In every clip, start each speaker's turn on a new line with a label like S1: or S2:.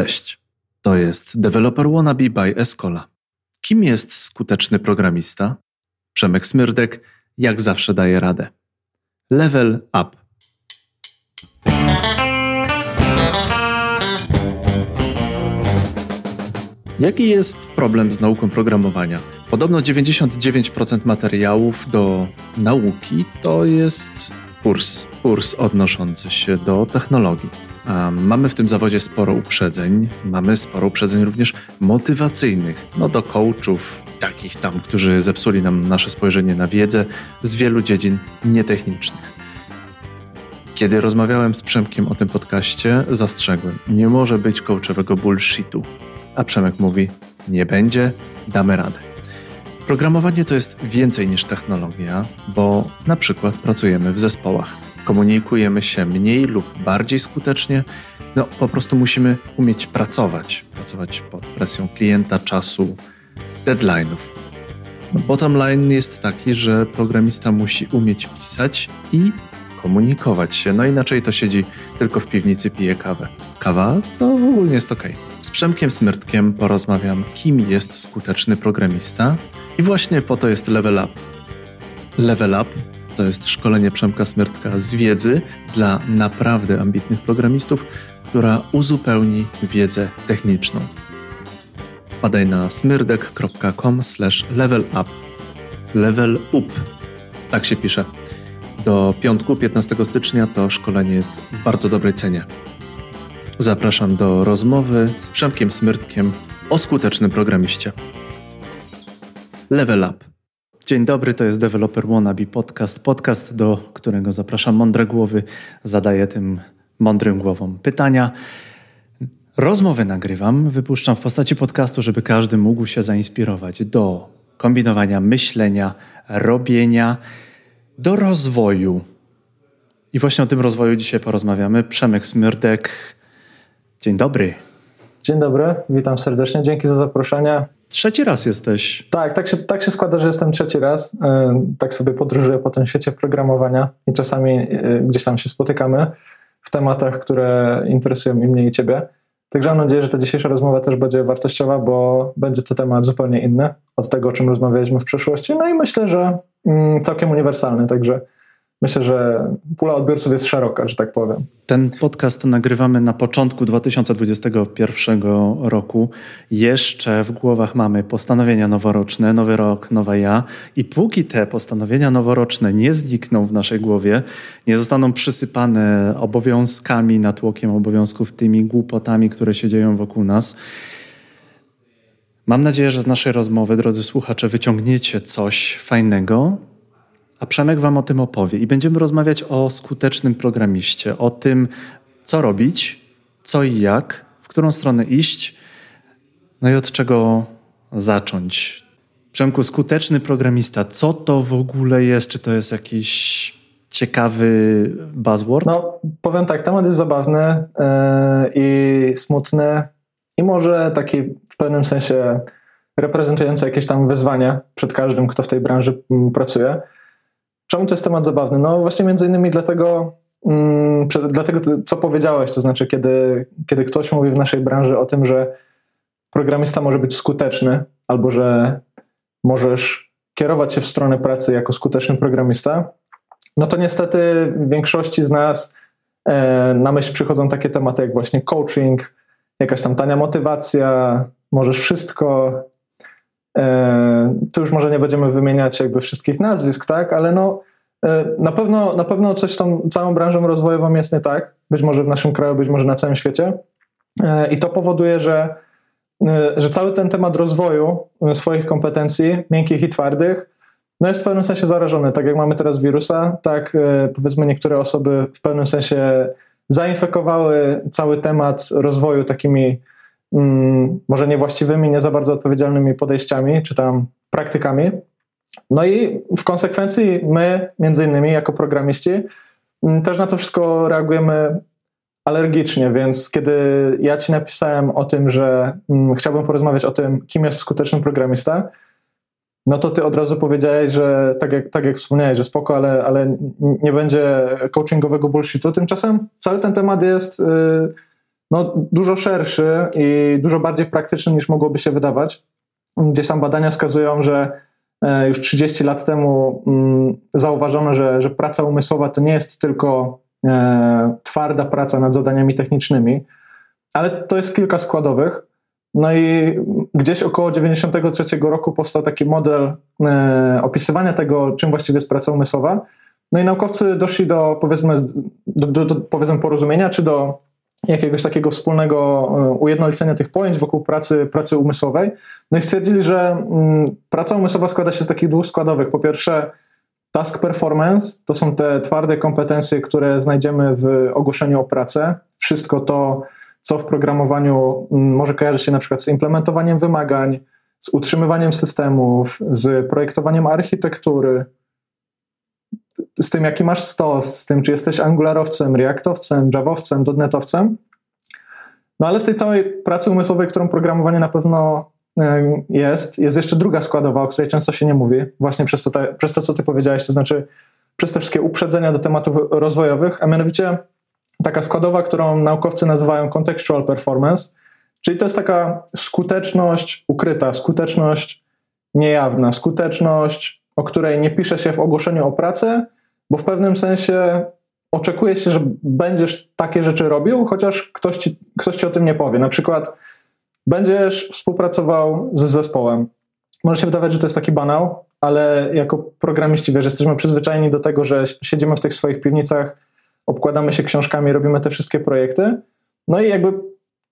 S1: Cześć, to jest Developer Wannabe by Escola. Kim jest skuteczny programista? Przemek Smyrdek jak zawsze daje radę. Level up. Jaki jest problem z nauką programowania? Podobno 99% materiałów do nauki to jest kurs, kurs odnoszący się do technologii. Mamy w tym zawodzie sporo uprzedzeń, mamy sporo uprzedzeń również motywacyjnych, no do coachów, takich tam, którzy zepsuli nam nasze spojrzenie na wiedzę z wielu dziedzin nietechnicznych. Kiedy rozmawiałem z Przemkiem o tym podcaście, zastrzegłem, nie może być coachowego bullshitu. A Przemek mówi, nie będzie, damy radę. Programowanie to jest więcej niż technologia, bo na przykład pracujemy w zespołach, komunikujemy się mniej lub bardziej skutecznie. No, po prostu musimy umieć pracować, pracować pod presją klienta, czasu, deadline'ów. No, bottom line jest taki, że programista musi umieć pisać i komunikować się, no inaczej to siedzi tylko w piwnicy, pije kawę. Kawa to ogólnie jest ok. Z Przemkiem Smyrtkiem porozmawiam, kim jest skuteczny programista i właśnie po to jest Level Up. Level Up to jest szkolenie Przemka Smyrtka z wiedzy dla naprawdę ambitnych programistów, która uzupełni wiedzę techniczną. Wpadaj na smyrdek.com level up. Level up. Tak się pisze. Do piątku 15 stycznia to szkolenie jest w bardzo dobrej cenie. Zapraszam do rozmowy z Przemkiem Smyrtkiem o skutecznym programiście. Level Up. Dzień dobry, to jest Developer Wannabe Podcast. Podcast, do którego zapraszam mądre głowy. Zadaję tym mądrym głowom pytania. Rozmowy nagrywam, wypuszczam w postaci podcastu, żeby każdy mógł się zainspirować do kombinowania myślenia, robienia, do rozwoju. I właśnie o tym rozwoju dzisiaj porozmawiamy. Przemek Smyrdek. Dzień dobry.
S2: Dzień dobry, witam serdecznie. Dzięki za zaproszenie.
S1: Trzeci raz jesteś.
S2: Tak, tak się, tak się składa, że jestem trzeci raz. E, tak sobie podróżuję po tym świecie programowania i czasami e, gdzieś tam się spotykamy w tematach, które interesują i mnie i ciebie. Także mam nadzieję, że ta dzisiejsza rozmowa też będzie wartościowa, bo będzie to temat zupełnie inny od tego, o czym rozmawialiśmy w przeszłości. No i myślę, że mm, całkiem uniwersalny. Także myślę, że pula odbiorców jest szeroka, że tak powiem.
S1: Ten podcast nagrywamy na początku 2021 roku. Jeszcze w głowach mamy postanowienia noworoczne, nowy rok, nowa ja. I póki te postanowienia noworoczne nie znikną w naszej głowie, nie zostaną przysypane obowiązkami, natłokiem obowiązków, tymi głupotami, które się dzieją wokół nas, Mam nadzieję, że z naszej rozmowy, drodzy słuchacze, wyciągniecie coś fajnego, a Przemek Wam o tym opowie. I będziemy rozmawiać o skutecznym programiście, o tym, co robić, co i jak, w którą stronę iść, no i od czego zacząć. Przemku, skuteczny programista, co to w ogóle jest? Czy to jest jakiś ciekawy buzzword?
S2: No, powiem tak, temat jest zabawny yy, i smutny i może taki w pewnym sensie reprezentujący jakieś tam wyzwania przed każdym, kto w tej branży mm, pracuje. Czemu to jest temat zabawny? No właśnie między innymi dlatego, mm, dlatego co powiedziałeś, to znaczy kiedy, kiedy ktoś mówi w naszej branży o tym, że programista może być skuteczny albo że możesz kierować się w stronę pracy jako skuteczny programista, no to niestety w większości z nas e, na myśl przychodzą takie tematy jak właśnie coaching, jakaś tam tania motywacja, możesz wszystko, tu już może nie będziemy wymieniać jakby wszystkich nazwisk, tak, ale no e, na pewno, na pewno coś z tą całą branżą rozwojową jest nie tak, być może w naszym kraju, być może na całym świecie. E, i to powoduje, że, że cały ten temat rozwoju swoich kompetencji, miękkich i twardych, no jest w pewnym sensie zarażony. Tak jak mamy teraz wirusa, tak powiedzmy niektóre osoby w pewnym sensie zainfekowały cały temat rozwoju takimi może niewłaściwymi, nie za bardzo odpowiedzialnymi podejściami czy tam praktykami. No i w konsekwencji my, między innymi jako programiści, mm, też na to wszystko reagujemy alergicznie, więc kiedy ja ci napisałem o tym, że mm, chciałbym porozmawiać o tym, kim jest skuteczny programista, no to ty od razu powiedziałeś, że tak jak, tak jak wspomniałeś, że spoko, ale, ale nie będzie coachingowego bullshitu. Tymczasem cały ten temat jest... Yy, no, dużo szerszy i dużo bardziej praktyczny niż mogłoby się wydawać. Gdzieś tam badania wskazują, że e, już 30 lat temu mm, zauważono, że, że praca umysłowa to nie jest tylko e, twarda praca nad zadaniami technicznymi, ale to jest kilka składowych. No i gdzieś około 93 roku powstał taki model e, opisywania tego, czym właściwie jest praca umysłowa. No i naukowcy doszli do powiedzmy, do, do, do powiedzmy porozumienia, czy do jakiegoś takiego wspólnego e, ujednolicenia tych pojęć wokół pracy, pracy umysłowej. No i stwierdzili, że mm, praca umysłowa składa się z takich dwóch składowych. Po pierwsze, task performance to są te twarde kompetencje, które znajdziemy w ogłoszeniu o pracę. Wszystko to, co w programowaniu mm, może kojarzyć się na przykład z implementowaniem wymagań, z utrzymywaniem systemów, z projektowaniem architektury, z tym, jaki masz stos, z tym, czy jesteś angularowcem, reaktowcem, javowcem, dotnetowcem. No ale w tej całej pracy umysłowej, którą programowanie na pewno jest, jest jeszcze druga składowa, o której często się nie mówi, właśnie przez to, te, przez to co ty powiedziałeś, to znaczy przez te wszystkie uprzedzenia do tematów rozwojowych, a mianowicie taka składowa, którą naukowcy nazywają contextual performance, czyli to jest taka skuteczność ukryta, skuteczność niejawna, skuteczność, o której nie pisze się w ogłoszeniu o pracę, bo w pewnym sensie oczekuje się, że będziesz takie rzeczy robił, chociaż ktoś ci, ktoś ci o tym nie powie. Na przykład będziesz współpracował z zespołem. Może się wydawać, że to jest taki banał, ale jako programiści, wiesz, jesteśmy przyzwyczajeni do tego, że siedzimy w tych swoich piwnicach, obkładamy się książkami, robimy te wszystkie projekty, no i jakby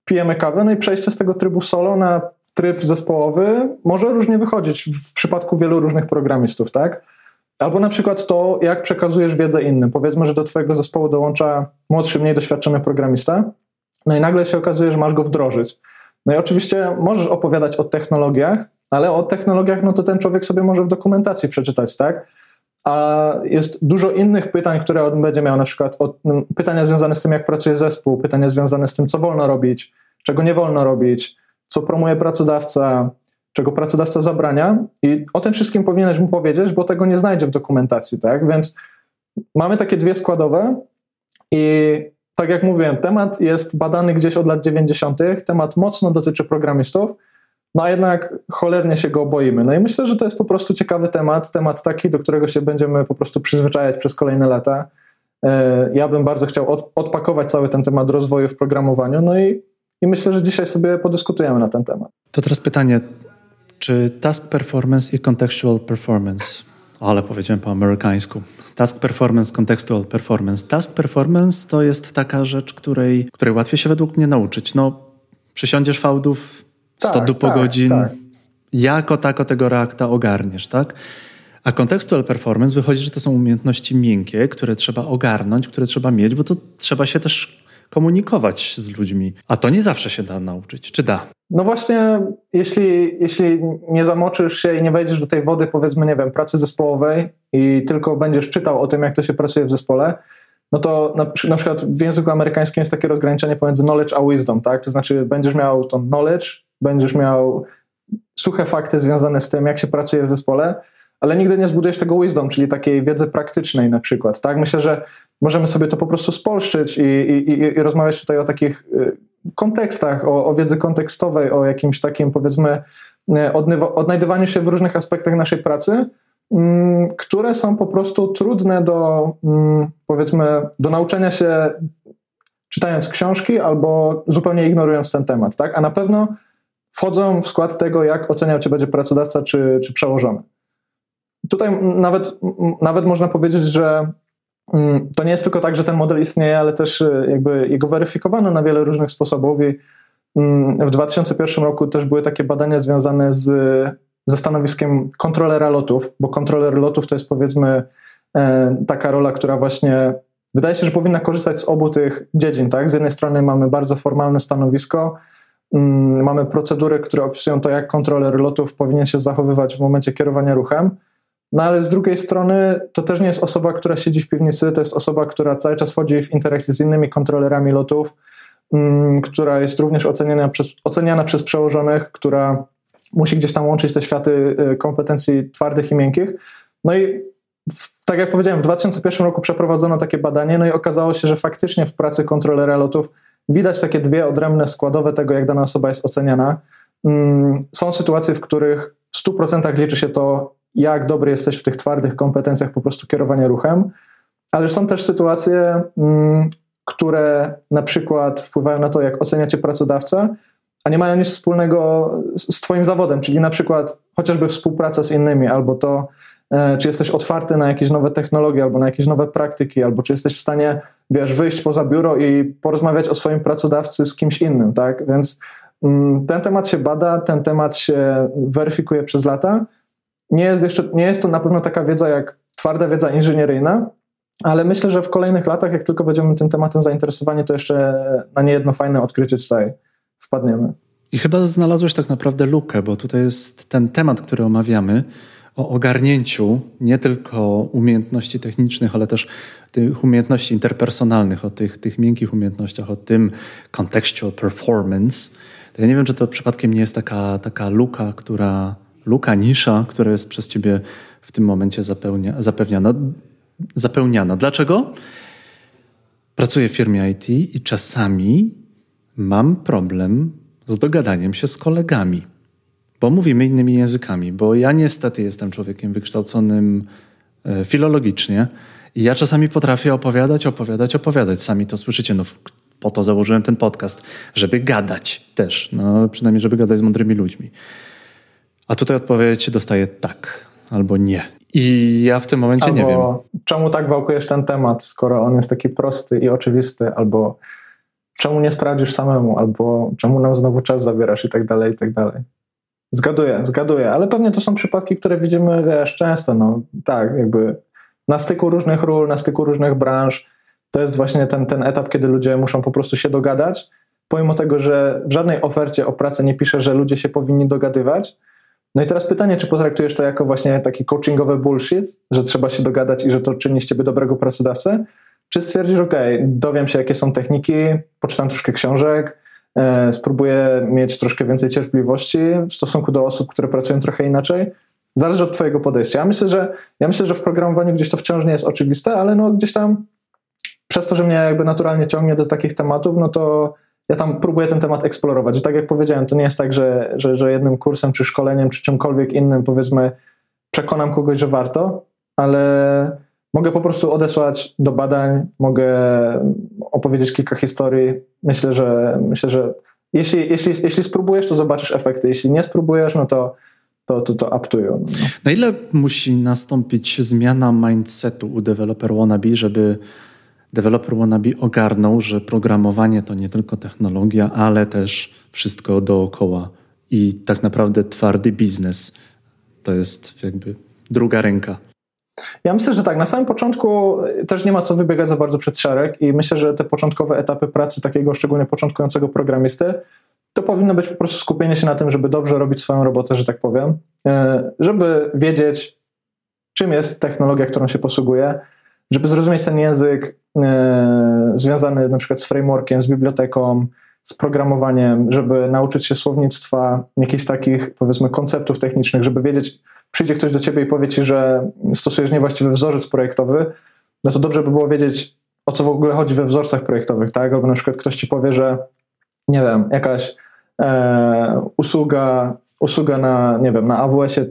S2: pijemy kawę, no i przejście z tego trybu solo na tryb zespołowy może różnie wychodzić w przypadku wielu różnych programistów, tak? Albo na przykład to, jak przekazujesz wiedzę innym. Powiedzmy, że do Twojego zespołu dołącza młodszy, mniej doświadczony programista, no i nagle się okazuje, że masz go wdrożyć. No i oczywiście możesz opowiadać o technologiach, ale o technologiach, no to ten człowiek sobie może w dokumentacji przeczytać, tak? A jest dużo innych pytań, które on będzie miał, na przykład pytania związane z tym, jak pracuje zespół, pytania związane z tym, co wolno robić, czego nie wolno robić, co promuje pracodawca, czego pracodawca zabrania i o tym wszystkim powinieneś mu powiedzieć, bo tego nie znajdzie w dokumentacji, tak? Więc mamy takie dwie składowe i tak jak mówiłem, temat jest badany gdzieś od lat 90., temat mocno dotyczy programistów, no a jednak cholernie się go boimy. No i myślę, że to jest po prostu ciekawy temat, temat taki, do którego się będziemy po prostu przyzwyczajać przez kolejne lata. E, ja bym bardzo chciał odpakować cały ten temat rozwoju w programowaniu, no i, i myślę, że dzisiaj sobie podyskutujemy na ten temat.
S1: To teraz pytanie, czy task performance i contextual performance. Ale powiedziałem po amerykańsku. Task performance, contextual performance. Task performance to jest taka rzecz, której, której łatwiej się według mnie nauczyć. No, przysiądziesz fałdów 100 tak, dupo tak, godzin, tak. jako tako tego reakta ogarniesz, tak? A contextual performance wychodzi, że to są umiejętności miękkie, które trzeba ogarnąć, które trzeba mieć, bo to trzeba się też komunikować z ludźmi. A to nie zawsze się da nauczyć. Czy da?
S2: No właśnie, jeśli, jeśli nie zamoczysz się i nie wejdziesz do tej wody, powiedzmy, nie wiem, pracy zespołowej i tylko będziesz czytał o tym, jak to się pracuje w zespole, no to na, na przykład w języku amerykańskim jest takie rozgraniczenie pomiędzy knowledge a wisdom, tak? To znaczy będziesz miał tą knowledge, będziesz miał suche fakty związane z tym, jak się pracuje w zespole, ale nigdy nie zbudujesz tego wisdom, czyli takiej wiedzy praktycznej na przykład. Tak? Myślę, że możemy sobie to po prostu spolszczyć i, i, i rozmawiać tutaj o takich y, kontekstach, o, o wiedzy kontekstowej, o jakimś takim powiedzmy y, odnajdywaniu się w różnych aspektach naszej pracy, mm, które są po prostu trudne do mm, powiedzmy do nauczenia się czytając książki albo zupełnie ignorując ten temat, tak? A na pewno wchodzą w skład tego, jak oceniał cię będzie pracodawca czy, czy przełożony. Tutaj nawet, nawet można powiedzieć, że mm, to nie jest tylko tak, że ten model istnieje, ale też y, jakby jego weryfikowano na wiele różnych sposobów i mm, w 2001 roku też były takie badania związane z, ze stanowiskiem kontrolera lotów, bo kontroler lotów to jest powiedzmy e, taka rola, która właśnie wydaje się, że powinna korzystać z obu tych dziedzin. Tak? Z jednej strony mamy bardzo formalne stanowisko, mm, mamy procedury, które opisują to, jak kontroler lotów powinien się zachowywać w momencie kierowania ruchem, no ale z drugiej strony to też nie jest osoba, która siedzi w piwnicy, to jest osoba, która cały czas wchodzi w interakcję z innymi kontrolerami lotów, mm, która jest również oceniana przez, oceniana przez przełożonych, która musi gdzieś tam łączyć te światy y, kompetencji twardych i miękkich. No i w, tak jak powiedziałem, w 2001 roku przeprowadzono takie badanie, no i okazało się, że faktycznie w pracy kontrolera lotów widać takie dwie odrębne składowe tego, jak dana osoba jest oceniana. Mm, są sytuacje, w których w 100% liczy się to, jak dobry jesteś w tych twardych kompetencjach po prostu kierowania ruchem, ale są też sytuacje, mm, które na przykład wpływają na to, jak oceniacie pracodawcę, a nie mają nic wspólnego z Twoim zawodem, czyli na przykład chociażby współpraca z innymi, albo to, e, czy jesteś otwarty na jakieś nowe technologie, albo na jakieś nowe praktyki, albo czy jesteś w stanie, wiesz, wyjść poza biuro i porozmawiać o swoim pracodawcy z kimś innym, tak? Więc mm, ten temat się bada, ten temat się weryfikuje przez lata. Nie jest, jeszcze, nie jest to na pewno taka wiedza jak twarda wiedza inżynieryjna, ale myślę, że w kolejnych latach, jak tylko będziemy tym tematem zainteresowani, to jeszcze na niejedno fajne odkrycie tutaj wpadniemy.
S1: I chyba znalazłeś tak naprawdę lukę, bo tutaj jest ten temat, który omawiamy, o ogarnięciu nie tylko umiejętności technicznych, ale też tych umiejętności interpersonalnych, o tych, tych miękkich umiejętnościach, o tym contextual performance. To ja nie wiem, czy to przypadkiem nie jest taka, taka luka, która, luka, nisza, która jest przez ciebie w tym momencie zapełnia, zapewniana, zapełniana. Dlaczego? Pracuję w firmie IT i czasami mam problem z dogadaniem się z kolegami, bo mówimy innymi językami, bo ja niestety jestem człowiekiem wykształconym e, filologicznie i ja czasami potrafię opowiadać, opowiadać, opowiadać. Sami to słyszycie, no po to założyłem ten podcast, żeby gadać też, no przynajmniej żeby gadać z mądrymi ludźmi. A tutaj odpowiedź dostaję tak albo nie. I ja w tym momencie albo nie wiem.
S2: Czemu tak wałkujesz ten temat, skoro on jest taki prosty i oczywisty, albo czemu nie sprawdzisz samemu, albo czemu nam znowu czas zabierasz i tak dalej, i tak dalej. Zgaduję, zgaduję, ale pewnie to są przypadki, które widzimy, wiesz, często, no tak, jakby na styku różnych ról, na styku różnych branż, to jest właśnie ten, ten etap, kiedy ludzie muszą po prostu się dogadać, pomimo tego, że w żadnej ofercie o pracę nie pisze, że ludzie się powinni dogadywać. No i teraz pytanie, czy potraktujesz to jako właśnie taki coachingowy bullshit, że trzeba się dogadać i że to czyni z ciebie dobrego pracodawcę, czy stwierdzisz, ok, dowiem się, jakie są techniki, poczytam troszkę książek, e, spróbuję mieć troszkę więcej cierpliwości w stosunku do osób, które pracują trochę inaczej. Zależy od Twojego podejścia. Ja myślę, że, ja myślę, że w programowaniu gdzieś to wciąż nie jest oczywiste, ale no gdzieś tam przez to, że mnie jakby naturalnie ciągnie do takich tematów, no to ja tam próbuję ten temat eksplorować. I tak jak powiedziałem, to nie jest tak, że, że, że jednym kursem, czy szkoleniem, czy czymkolwiek innym, powiedzmy, przekonam kogoś, że warto, ale Mogę po prostu odesłać do badań, mogę opowiedzieć kilka historii. Myślę, że myślę, że jeśli, jeśli, jeśli spróbujesz, to zobaczysz efekty. Jeśli nie spróbujesz, no to to, to, to up to you. No.
S1: Na ile musi nastąpić zmiana mindsetu u developer wannabe, żeby developer wannabe ogarnął, że programowanie to nie tylko technologia, ale też wszystko dookoła i tak naprawdę twardy biznes to jest jakby druga ręka.
S2: Ja myślę, że tak, na samym początku też nie ma co wybiegać za bardzo przed szereg i myślę, że te początkowe etapy pracy takiego szczególnie początkującego programisty to powinno być po prostu skupienie się na tym, żeby dobrze robić swoją robotę, że tak powiem, e, żeby wiedzieć, czym jest technologia, którą się posługuje, żeby zrozumieć ten język e, związany na przykład z frameworkiem, z biblioteką, z programowaniem, żeby nauczyć się słownictwa, jakichś takich powiedzmy konceptów technicznych, żeby wiedzieć, przyjdzie ktoś do ciebie i powie ci, że stosujesz niewłaściwy wzorzec projektowy, no to dobrze by było wiedzieć, o co w ogóle chodzi we wzorcach projektowych, tak? Albo na przykład ktoś ci powie, że nie wiem, jakaś e, usługa, usługa na, nie wiem, na AWS-ie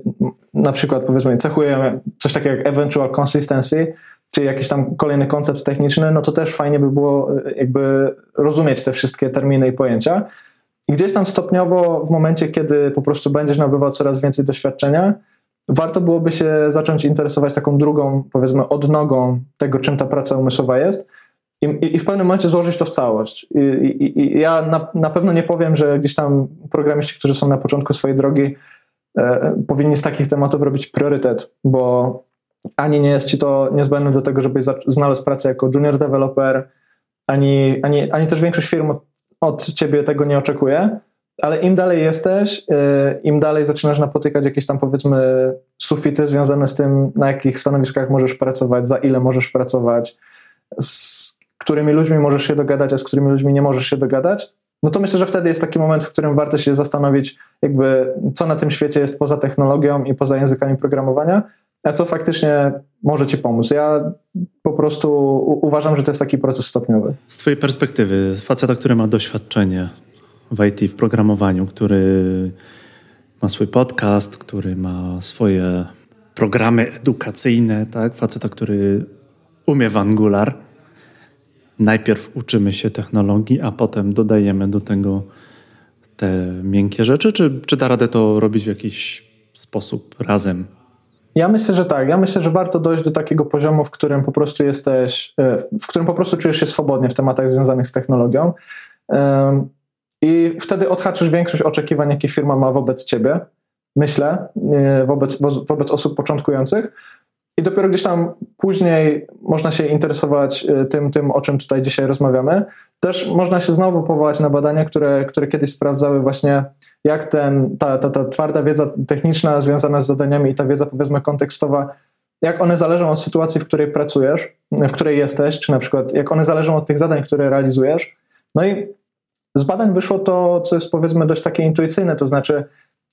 S2: na przykład powiedzmy cechuje coś takiego jak eventual consistency, czyli jakiś tam kolejny koncept techniczny, no to też fajnie by było e, jakby rozumieć te wszystkie terminy i pojęcia. I gdzieś tam stopniowo w momencie, kiedy po prostu będziesz nabywał coraz więcej doświadczenia, warto byłoby się zacząć interesować taką drugą, powiedzmy, odnogą tego, czym ta praca umysłowa jest i, i, i w pewnym momencie złożyć to w całość. I, i ja na, na, pewno nie powiem, że gdzieś tam programiści, którzy są na początku swojej drogi, e, powinni z takich tematów robić priorytet, bo ani nie jest ci to niezbędne do tego, żebyś znalazł pracę jako junior developer, ani, ani, ani też większość firm od, ciebie tego nie oczekuje ale im dalej jesteś, y, im dalej zaczynasz napotykać jakieś tam powiedzmy sufity związane z tym, na jakich stanowiskach możesz pracować, za ile możesz pracować, z którymi ludźmi możesz się dogadać, a z którymi ludźmi nie możesz się dogadać, no to myślę, że wtedy jest taki moment, w którym warto się zastanowić, jakby co na tym świecie jest poza technologią i poza językami programowania, a co faktycznie może ci pomóc. Ja po prostu uważam, że to jest taki proces stopniowy.
S1: Z twojej perspektywy, faceta, który ma doświadczenie w IT, w programowaniu, który ma swój podcast, który ma swoje programy edukacyjne, tak? Faceta, który umie w Angular. Najpierw uczymy się technologii, a potem dodajemy do tego te miękkie rzeczy, czy, czy da radę to robić w jakiś sposób razem?
S2: Ja myślę, że tak. Ja myślę, że warto dojść do takiego poziomu, w którym po prostu jesteś, e, w którym po prostu czujesz się swobodnie w tematach związanych z technologią. I wtedy odhaczysz większość oczekiwań, jakie firma ma wobec ciebie, myślę, e, wobec, wobec osób początkujących. I dopiero gdzieś tam później można się interesować e, tym, tym, o czym tutaj dzisiaj rozmawiamy. Też można się znowu powołać na badania, które, które kiedyś sprawdzały właśnie, jak ten, ta, ta, ta twarda wiedza techniczna związana z zadaniami i ta wiedza powiedzmy kontekstowa, jak one zależą od sytuacji, w której pracujesz, w której jesteś, czy na przykład jak one zależą od tych zadań, które realizujesz. No i z badań wyszło to, co jest powiedzmy dość takie intuicyjne, to znaczy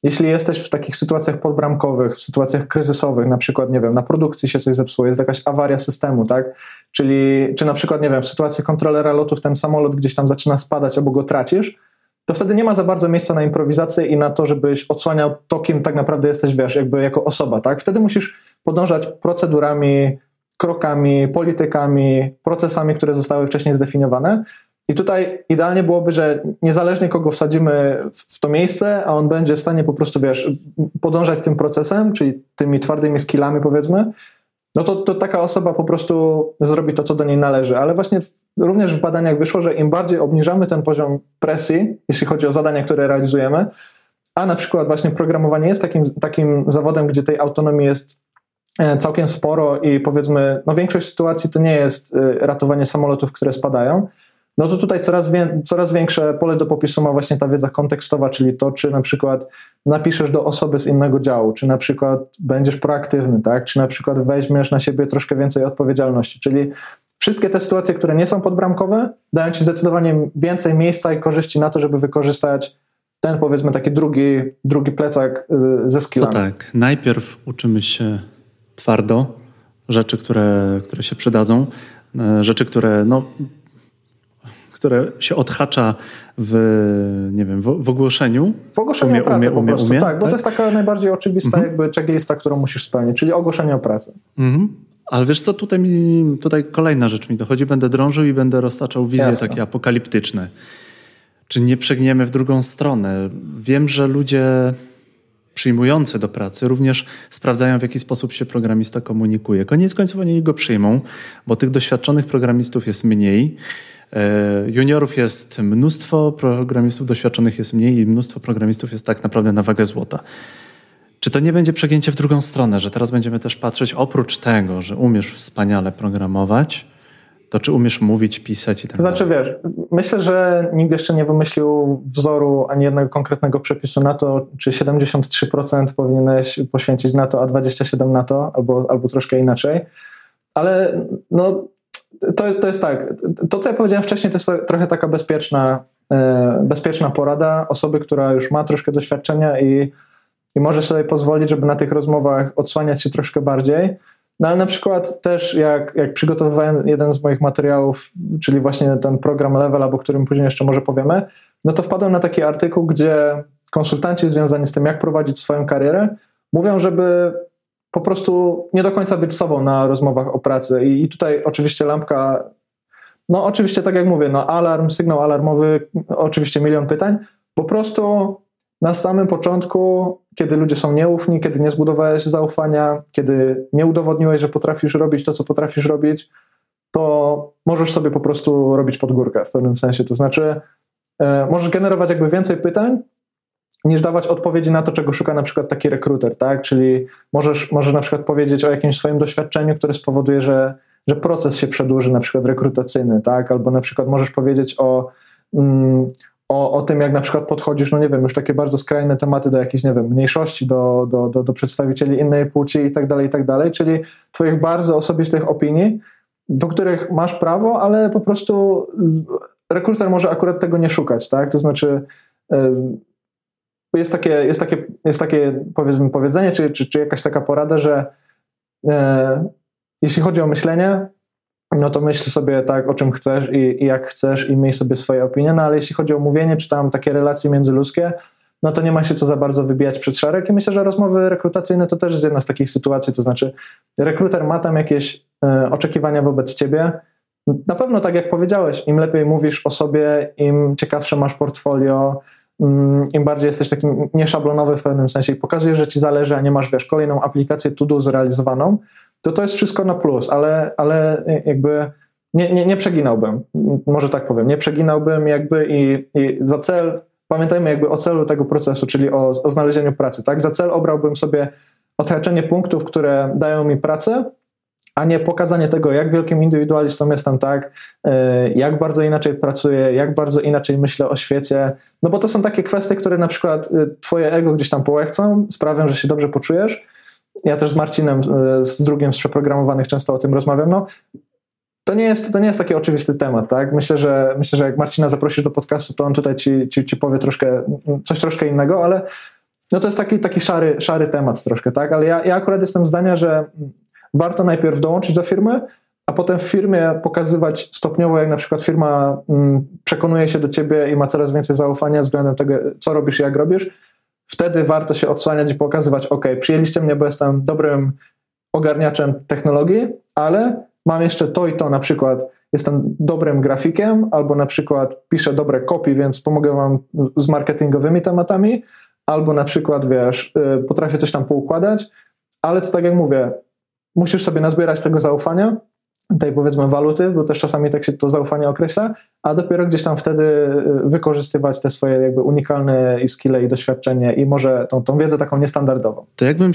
S2: jeśli jesteś w takich sytuacjach podbramkowych, w sytuacjach kryzysowych, na przykład, nie wiem, na produkcji się coś zepsuło, jest jakaś awaria systemu, tak? Czyli, czy na przykład, nie wiem, w sytuacji kontrolera lotów ten samolot gdzieś tam zaczyna spadać albo go tracisz, to wtedy nie ma za bardzo miejsca na improwizację i na to, żebyś odsłaniał to, kim tak naprawdę jesteś, wiesz, jakby jako osoba, tak? Wtedy musisz podążać procedurami, krokami, politykami, procesami, które zostały wcześniej zdefiniowane i tutaj idealnie byłoby, że niezależnie kogo wsadzimy w to miejsce, a on będzie w stanie po prostu, wiesz, podążać tym procesem, czyli tymi twardymi skillami, powiedzmy, no to, to taka osoba po prostu zrobi to, co do niej należy. Ale właśnie również w badaniach wyszło, że im bardziej obniżamy ten poziom presji, jeśli chodzi o zadania, które realizujemy, a na przykład właśnie programowanie jest takim, takim zawodem, gdzie tej autonomii jest e, całkiem sporo i powiedzmy, no większość sytuacji to nie jest e, ratowanie samolotów, które spadają, no to tutaj coraz, wie, coraz większe pole do popisu ma właśnie ta wiedza kontekstowa, czyli to, czy na przykład napiszesz do osoby z innego działu, czy na przykład będziesz proaktywny, tak? czy na przykład weźmiesz na siebie troszkę więcej odpowiedzialności, czyli wszystkie te sytuacje, które nie są podbramkowe, dają ci zdecydowanie więcej miejsca i korzyści na to, żeby wykorzystać ten powiedzmy taki drugi, drugi plecak y, ze skillami.
S1: To tak, najpierw uczymy się twardo rzeczy, które, które się przydadzą, e, rzeczy, które no, które się odhacza w, nie wiem, w, w ogłoszeniu.
S2: W ogłoszeniu umie, o pracę umie, po prostu, umie, tak, bo tak? to jest taka najbardziej oczywista mhm. jakby checklista, którą musisz spełnić, czyli ogłoszenie o pracę. Mhm.
S1: Ale wiesz co, tutaj, mi, tutaj kolejna rzecz mi dochodzi. Będę drążył i będę roztaczał wizje Jasne. takie apokaliptyczne. Czy nie przegniemy w drugą stronę? Wiem, że ludzie przyjmujący do pracy również sprawdzają, w jaki sposób się programista komunikuje. Koniec końców oni go przyjmą, bo tych doświadczonych programistów jest mniej. E, juniorów jest mnóstwo, programistów doświadczonych jest mniej i mnóstwo programistów jest tak naprawdę na wagę złota. Czy to nie będzie przegięcie w drugą stronę, że teraz będziemy też patrzeć, oprócz tego, że umiesz wspaniale programować, to czy umiesz mówić, pisać i tak
S2: To znaczy,
S1: dalej?
S2: wiesz, myślę, że nikt jeszcze nie wymyślił wzoru ani jednego konkretnego przepisu na to, czy 73% powinieneś poświęcić na to, a 27% na to, albo, albo troszkę inaczej. Ale no, to, to jest tak. To, co ja powiedziałem wcześniej, to jest trochę taka bezpieczna, e, bezpieczna porada osoby, która już ma troszkę doświadczenia i, i może sobie pozwolić, żeby na tych rozmowach odsłaniać się troszkę bardziej. No ale na przykład też jak, jak przygotowywałem jeden z moich materiałów, czyli właśnie ten program Level, o którym później jeszcze może powiemy, no to wpadłem na taki artykuł, gdzie konsultanci związani z tym, jak prowadzić swoją karierę, mówią, żeby po prostu nie do końca być sobą na rozmowach o pracy. I, i tutaj oczywiście lampka, no oczywiście tak jak mówię, no alarm, sygnał alarmowy, oczywiście milion pytań. Po prostu na samym początku, kiedy ludzie są nieufni, kiedy nie zbudowałeś zaufania, kiedy nie udowodniłeś, że potrafisz robić to, co potrafisz robić, to możesz sobie po prostu robić pod górkę w pewnym sensie. To znaczy, e, możesz generować jakby więcej pytań, niż dawać odpowiedzi na to, czego szuka na przykład taki rekruter, tak? Czyli możesz, możesz na przykład powiedzieć o jakimś swoim doświadczeniu, które spowoduje, że, że proces się przedłuży, na przykład rekrutacyjny, tak? Albo na przykład możesz powiedzieć o, mm, o, o tym, jak na przykład podchodzisz, no nie wiem, już takie bardzo skrajne tematy do jakiejś, nie wiem, mniejszości, do, do, do, do przedstawicieli innej płci i tak dalej, i tak dalej, czyli twoich bardzo osobistych opinii, do których masz prawo, ale po prostu rekruter może akurat tego nie szukać, tak? To znaczy jest takie, jest takie, jest takie powiedzmy powiedzenie, czy, czy, czy jakaś taka porada, że e, jeśli chodzi o myślenie, no to myśl sobie tak, o czym chcesz i, i, jak chcesz i miej sobie swoje opinie, no ale jeśli chodzi o mówienie, czy tam takie relacje międzyludzkie, no to nie ma się co za bardzo wybijać przed szereg i myślę, że rozmowy rekrutacyjne to też jest jedna z takich sytuacji, to znaczy rekruter ma tam jakieś e, oczekiwania wobec ciebie, na pewno tak jak powiedziałeś, im lepiej mówisz o sobie, im ciekawsze masz portfolio, im bardziej jesteś taki nieszablonowy w pewnym sensie i pokazujesz, że ci zależy, a nie masz, wiesz, kolejną aplikację to-do zrealizowaną, to to jest wszystko na plus, ale, ale jakby nie, nie, nie przeginałbym, może tak powiem, nie przeginałbym jakby i, i za cel, pamiętajmy jakby o celu tego procesu, czyli o, o znalezieniu pracy, tak? Za cel obrałbym sobie odhaczenie punktów, które dają mi pracę, a nie pokazanie tego, jak wielkim indywidualistą jestem, tak, e, jak bardzo inaczej pracuję, jak bardzo inaczej myślę o świecie. No bo to są takie kwestie, które na przykład e, twoje ego gdzieś tam połechcą, sprawią, że się dobrze poczujesz. Ja też z Marcinem, e, z drugim z przeprogramowanych często o tym rozmawiam. No, to nie jest, to nie jest taki oczywisty temat, tak? Myślę, że myślę, że jak Marcina zaprosisz do podcastu, to on tutaj ci, ci, ci powie troszkę, coś troszkę innego, ale no to jest taki, taki szary, szary temat troszkę, tak? Ale ja, ja akurat jestem zdania, że warto najpierw dołączyć do firmy, a potem w firmie pokazywać stopniowo, jak na przykład firma mm, przekonuje się do ciebie i ma coraz więcej zaufania względem tego, co robisz i jak robisz, wtedy warto się odsłaniać i pokazywać, ok, przyjęliście mnie, bo jestem dobrym ogarniaczem technologii, ale mam jeszcze to i to, na przykład jestem dobrym grafikiem, albo na przykład piszę dobre kopie, więc pomogę wam z marketingowymi tematami, albo na przykład, wiesz, y, potrafię coś tam poukładać, ale to tak jak mówię, musisz sobie nazbierać tego zaufania, tej powiedzmy waluty, bo też czasami tak się to zaufanie określa, a dopiero gdzieś tam wtedy y, wykorzystywać te swoje jakby unikalne i skille i doświadczenie i może tą, tą wiedzę taką niestandardową.
S1: To jakbym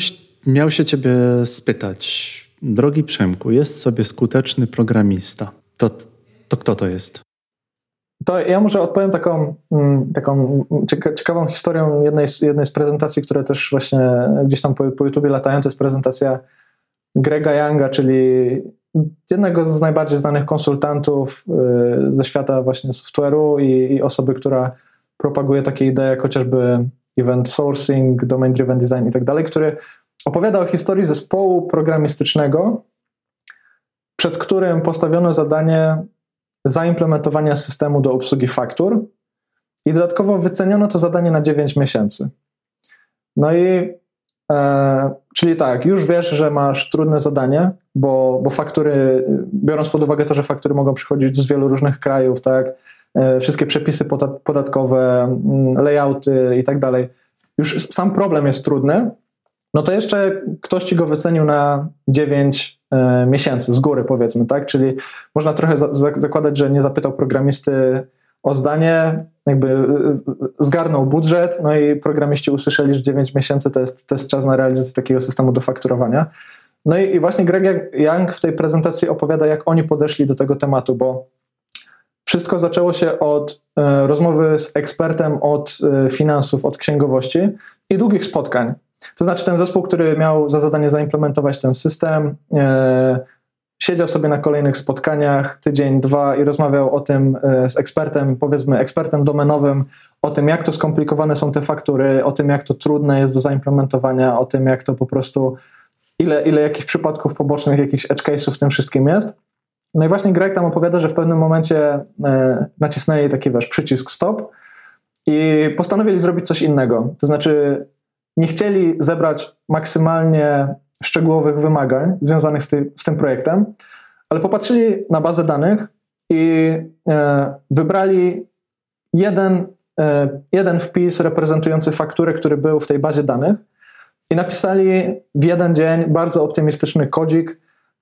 S1: miał się ciebie spytać, drogi Przemku, jest sobie skuteczny programista, to, to kto to jest?
S2: To ja może odpowiem taką, mm, taką ciekawą historią jednej z, jednej z prezentacji, które też właśnie gdzieś tam po, po YouTubie latają. To jest prezentacja Grega Younga, czyli jednego z najbardziej znanych konsultantów y, ze świata właśnie software'u i, i osoby, która propaguje takie idee jak chociażby event sourcing, domain driven design i tak dalej, który opowiada o historii zespołu programistycznego, przed którym postawiono zadanie zaimplementowania systemu do obsługi faktur i dodatkowo wyceniono to zadanie na 9 miesięcy. No i e, Czyli tak, już wiesz, że masz trudne zadanie, bo, bo faktury, biorąc pod uwagę to, że faktury mogą przychodzić z wielu różnych krajów, tak, e, wszystkie przepisy podatkowe, mm, layouty i tak dalej, już sam problem jest trudny, no to jeszcze ktoś ci go wycenił na 9 e, miesięcy z góry, powiedzmy, tak? Czyli można trochę zakładać, że nie zapytał programisty o zdanie, jakby y, y, zgarnął budżet, no i programiści usłyszeli, że 9 miesięcy to jest, to jest czas na realizację takiego systemu do fakturowania. No i, i właśnie Greg Young w tej prezentacji opowiada, jak oni podeszli do tego tematu, bo wszystko zaczęło się od e, rozmowy z ekspertem od e, finansów, od księgowości i długich spotkań. To znaczy ten zespół, który miał za zadanie zaimplementować ten system, e, siedział sobie na kolejnych spotkaniach tydzień, dwa i rozmawiał o tym e, z ekspertem, powiedzmy ekspertem domenowym, o tym jak to skomplikowane są te faktury, o tym jak to trudne jest do zaimplementowania, o tym jak to po prostu, ile, ile jakichś przypadków pobocznych, jakichś edge case'ów w tym wszystkim jest. No i właśnie Greg tam opowiada, że w pewnym momencie e, nacisnęli taki wiesz, przycisk stop i postanowili zrobić coś innego. To znaczy nie chcieli zebrać maksymalnie szczegółowych wymagań związanych z, ty, z tym projektem, ale popatrzyli na bazę danych i e, wybrali jeden, e, jeden wpis reprezentujący fakturę, który był w tej bazie danych i napisali w jeden dzień bardzo optymistyczny kodzik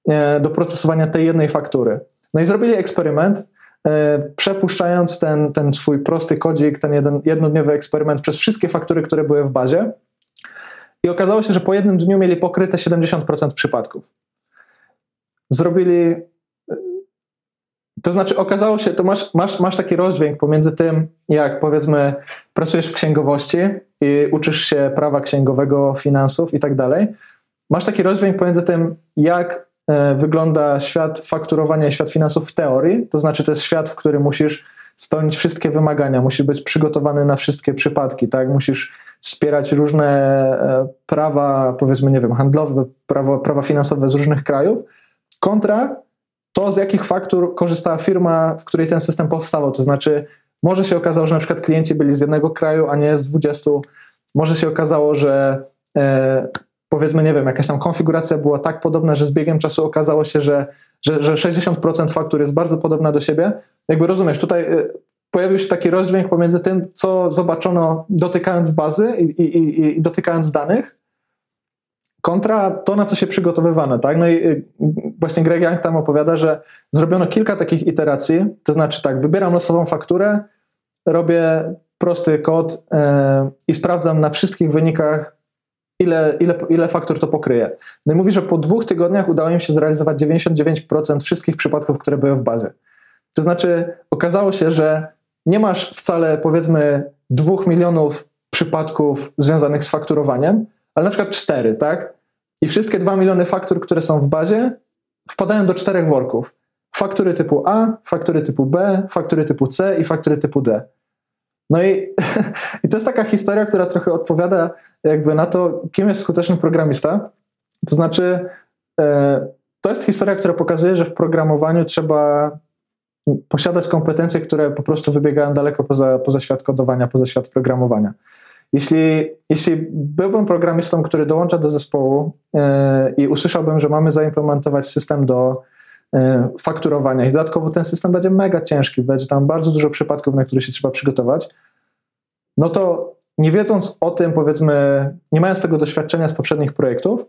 S2: e, do procesowania tej jednej faktury. No i zrobili eksperyment, e, przepuszczając ten, ten swój prosty kodzik, ten jeden, jednodniowy eksperyment przez wszystkie faktury, które były w bazie i okazało się, że po jednym dniu mieli pokryte 70% przypadków. Zrobili. To znaczy, okazało się, to masz, masz, masz taki rozdźwięk pomiędzy tym, jak powiedzmy, pracujesz w księgowości i uczysz się prawa księgowego, finansów i tak dalej. Masz taki rozdźwięk pomiędzy tym, jak e, wygląda świat fakturowania i świat finansów w teorii. To znaczy, to jest świat, w którym musisz spełnić wszystkie wymagania, musisz być przygotowany na wszystkie przypadki, tak? Musisz wspierać różne e, prawa, powiedzmy, nie wiem, handlowe, prawa, prawa finansowe z różnych krajów, kontra to, z jakich faktur korzystała firma, w której ten system powstawał. To znaczy, może się okazało, że na przykład klienci byli z jednego kraju, a nie z 20. Może się okazało, że e, powiedzmy, nie wiem, jakaś tam konfiguracja była tak podobna, że z biegiem czasu okazało się, że, że, że 60% faktur jest bardzo podobna do siebie. Jakby rozumiesz, tutaj e, pojawił się taki rozdźwięk pomiędzy tym, co zobaczono dotykając bazy i, i, i, dotykając danych, kontra to, na co się przygotowywano. Tak? No i y, właśnie Greg Young tam opowiada, że zrobiono kilka takich iteracji, to znaczy tak, wybieram losową fakturę, robię prosty kod yy, i sprawdzam na wszystkich wynikach, ile, ile, ile faktur to pokryje. No i mówi, że po dwóch tygodniach udało im się zrealizować 99% wszystkich przypadków, które były w bazie. To znaczy, okazało się, że nie masz wcale powiedzmy dwóch milionów przypadków związanych z fakturowaniem, ale na przykład cztery, tak? I wszystkie dwa miliony faktur, które są w bazie, wpadają do czterech worków. Faktury typu A, faktury typu B, faktury typu C i faktury typu D. No i, i to jest taka historia, która trochę odpowiada jakby na to, kim jest skuteczny programista. To znaczy, e, to jest historia, która pokazuje, że w programowaniu trzeba posiadać kompetencje, które po prostu wybiegają daleko poza, poza świat kodowania, poza świat programowania. Jeśli, jeśli byłbym programistą, który dołącza do zespołu yy, i usłyszałbym, że mamy zaimplementować system do yy, fakturowania i dodatkowo ten system będzie mega ciężki, będzie tam bardzo dużo przypadków, na które się trzeba przygotować, no to nie wiedząc o tym, powiedzmy, nie mając tego doświadczenia z poprzednich projektów,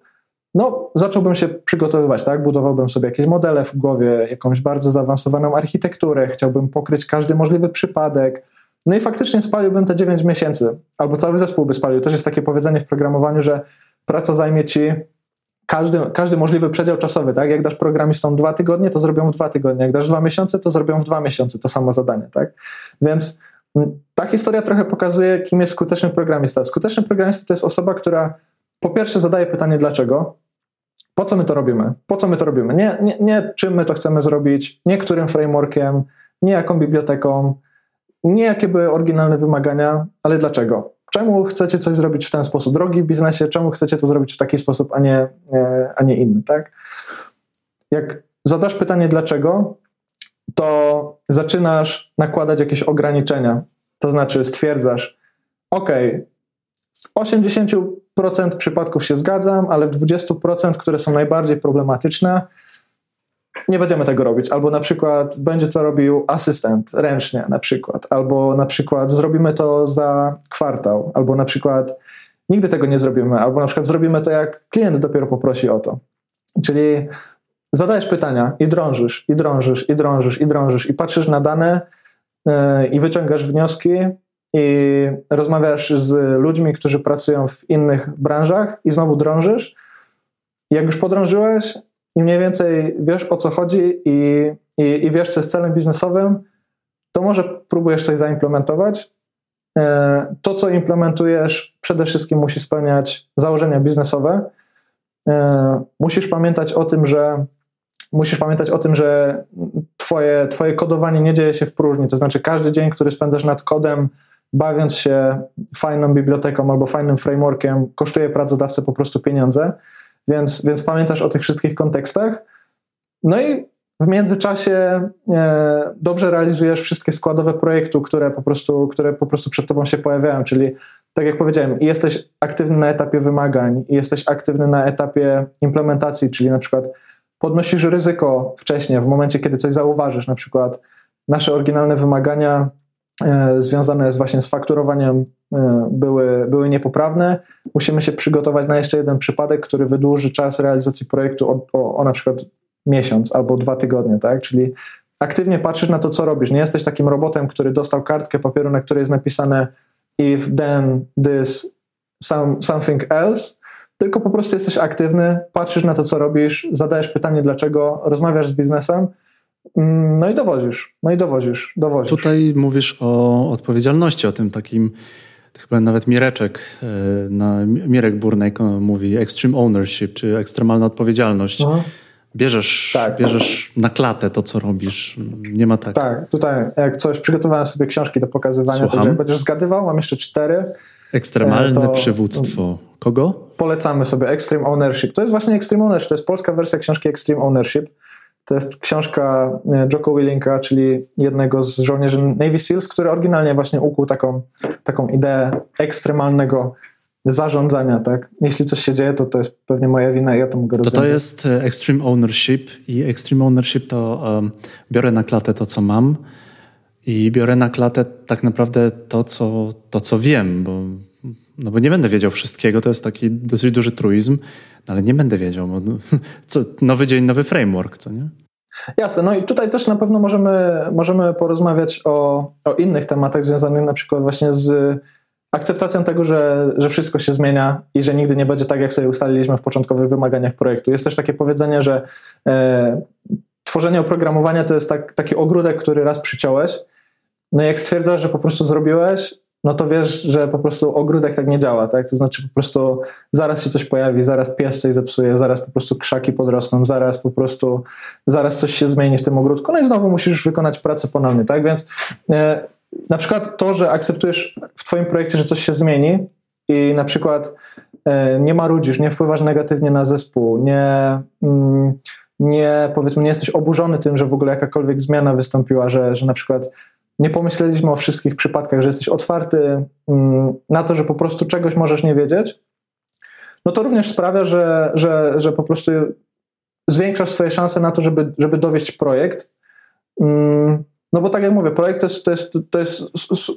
S2: no, zacząłbym się przygotowywać, tak? Budowałbym sobie jakieś modele w głowie, jakąś bardzo zaawansowaną architekturę, chciałbym pokryć każdy możliwy przypadek. No i faktycznie spaliłbym te 9 miesięcy, albo cały zespół by spalił. Też jest takie powiedzenie w programowaniu, że praca zajmie ci każdy, każdy możliwy przedział czasowy, tak? Jak dasz programistom dwa tygodnie, to zrobią w dwa tygodnie. Jak dasz dwa miesiące, to zrobią w dwa miesiące to samo zadanie, tak? Więc ta historia trochę pokazuje, kim jest skuteczny programista. Skuteczny programista to jest osoba, która po pierwsze zadaje pytanie dlaczego, po co my to robimy? Po co my to robimy? Nie, nie, nie czym my to chcemy zrobić, nie którym frameworkiem, nie jaką biblioteką, nie jakie były oryginalne wymagania, ale dlaczego? Czemu chcecie coś zrobić w ten sposób? Drogi biznesie, czemu chcecie to zrobić w taki sposób, a nie, e, a nie inny, tak? Jak zadasz pytanie dlaczego, to zaczynasz nakładać jakieś ograniczenia. To znaczy stwierdzasz, ok, w 80% przypadków się zgadzam, ale w 20%, które są najbardziej problematyczne, nie będziemy tego robić. Albo na przykład będzie to robił asystent ręcznie, na przykład, albo na przykład zrobimy to za kwartał, albo na przykład nigdy tego nie zrobimy, albo na przykład zrobimy to, jak klient dopiero poprosi o to. Czyli zadajesz pytania i drążysz, i drążysz, i drążysz, i drążysz, i patrzysz na dane yy, i wyciągasz wnioski, i rozmawiasz z ludźmi, którzy pracują w innych branżach i znowu drążysz. Jak już podrążyłeś i mniej więcej wiesz o co chodzi i, i, i wiesz co jest celem biznesowym, to może próbujesz coś zaimplementować. E, to, co implementujesz, przede wszystkim musi spełniać założenia biznesowe. E, musisz pamiętać o tym, że musisz pamiętać o tym, że twoje, twoje kodowanie nie dzieje się w próżni. To znaczy, każdy dzień, który spędzasz nad kodem, bawiąc się fajną biblioteką albo fajnym frameworkiem, kosztuje pracodawcę po prostu pieniądze, więc, więc pamiętasz o tych wszystkich kontekstach. No i w międzyczasie e, dobrze realizujesz wszystkie składowe projektu, które po, prostu, które po prostu przed tobą się pojawiają, czyli tak jak powiedziałem, jesteś aktywny na etapie wymagań, jesteś aktywny na etapie implementacji, czyli na przykład podnosisz ryzyko wcześniej, w momencie, kiedy coś zauważysz, na przykład nasze oryginalne wymagania związane z właśnie z fakturowaniem e, były, były niepoprawne. Musimy się przygotować na jeszcze jeden przypadek, który wydłuży czas realizacji projektu o, o, o na przykład miesiąc albo dwa tygodnie, tak? Czyli aktywnie patrzysz na to, co robisz. Nie jesteś takim robotem, który dostał kartkę papieru, na której jest napisane if, then, this, some, something else, tylko po prostu jesteś aktywny, patrzysz na to, co robisz, zadajesz pytanie dlaczego, rozmawiasz z biznesem no i dowozisz, no i dowozisz, dowozisz.
S1: Tutaj mówisz o odpowiedzialności, o tym takim, chyba nawet Mireczek, e, na, Mirek Burnej mówi extreme ownership, czy ekstremalna odpowiedzialność. Aha. Bierzesz, tak. bierzesz na klatę to, co robisz. Nie ma tak.
S2: Tak, tutaj jak coś, przygotowałem sobie książki do pokazywania, Słucham. także będziesz zgadywał, mam jeszcze cztery.
S1: Ekstremalne to, przywództwo. Kogo?
S2: Polecamy sobie Extreme Ownership. To jest właśnie Extreme Ownership. To jest polska wersja książki Extreme Ownership. To jest książka Jocko Willinka, czyli jednego z żołnierzy Navy SEALs, który oryginalnie właśnie ukuł taką, taką ideę ekstremalnego zarządzania, tak? Jeśli coś się dzieje, to to jest pewnie moja wina i ja to mogę
S1: rozwiązać. To to jest e, Extreme Ownership i Extreme Ownership to um, biorę na klatę to, co mam i biorę na klatę tak naprawdę to, co, to, co wiem, bo, no bo nie będę wiedział wszystkiego, to jest taki dosyć duży truizm, no ale nie będę wiedział, bo, co, nowy dzień, nowy framework, co nie?
S2: Jasne, no i tutaj też na pewno możemy, możemy porozmawiać o, o innych tematach związanych na przykład właśnie z akceptacją tego, że, że wszystko się zmienia i że nigdy nie będzie tak, jak sobie ustaliliśmy w początkowych wymaganiach projektu. Jest też takie powiedzenie, że e, tworzenie oprogramowania to jest tak, taki ogródek, który raz przyciąłeś. No i jak stwierdzasz, że po prostu zrobiłeś, no to wiesz, że po prostu ogródek tak nie działa, tak? To znaczy po prostu zaraz się coś pojawi, zaraz pies coś zepsuje, zaraz po prostu krzaki podrosną, zaraz po prostu, zaraz coś się zmieni w tym ogródku, no i znowu musisz wykonać pracę ponownie, tak? Więc e, na przykład to, że akceptujesz w Twoim projekcie, że coś się zmieni i na przykład e, nie marudzisz, nie wpływasz negatywnie na zespół, nie, mm, nie powiedzmy, nie jesteś oburzony tym, że w ogóle jakakolwiek zmiana wystąpiła, że, że na przykład nie pomyśleliśmy o wszystkich przypadkach, że jesteś otwarty mm, na to, że po prostu czegoś możesz nie wiedzieć, no to również sprawia, że, że, że po prostu zwiększasz swoje szanse na to, żeby, żeby dowieść projekt. Mm, no bo tak jak mówię, projekt to jest, to jest, to jest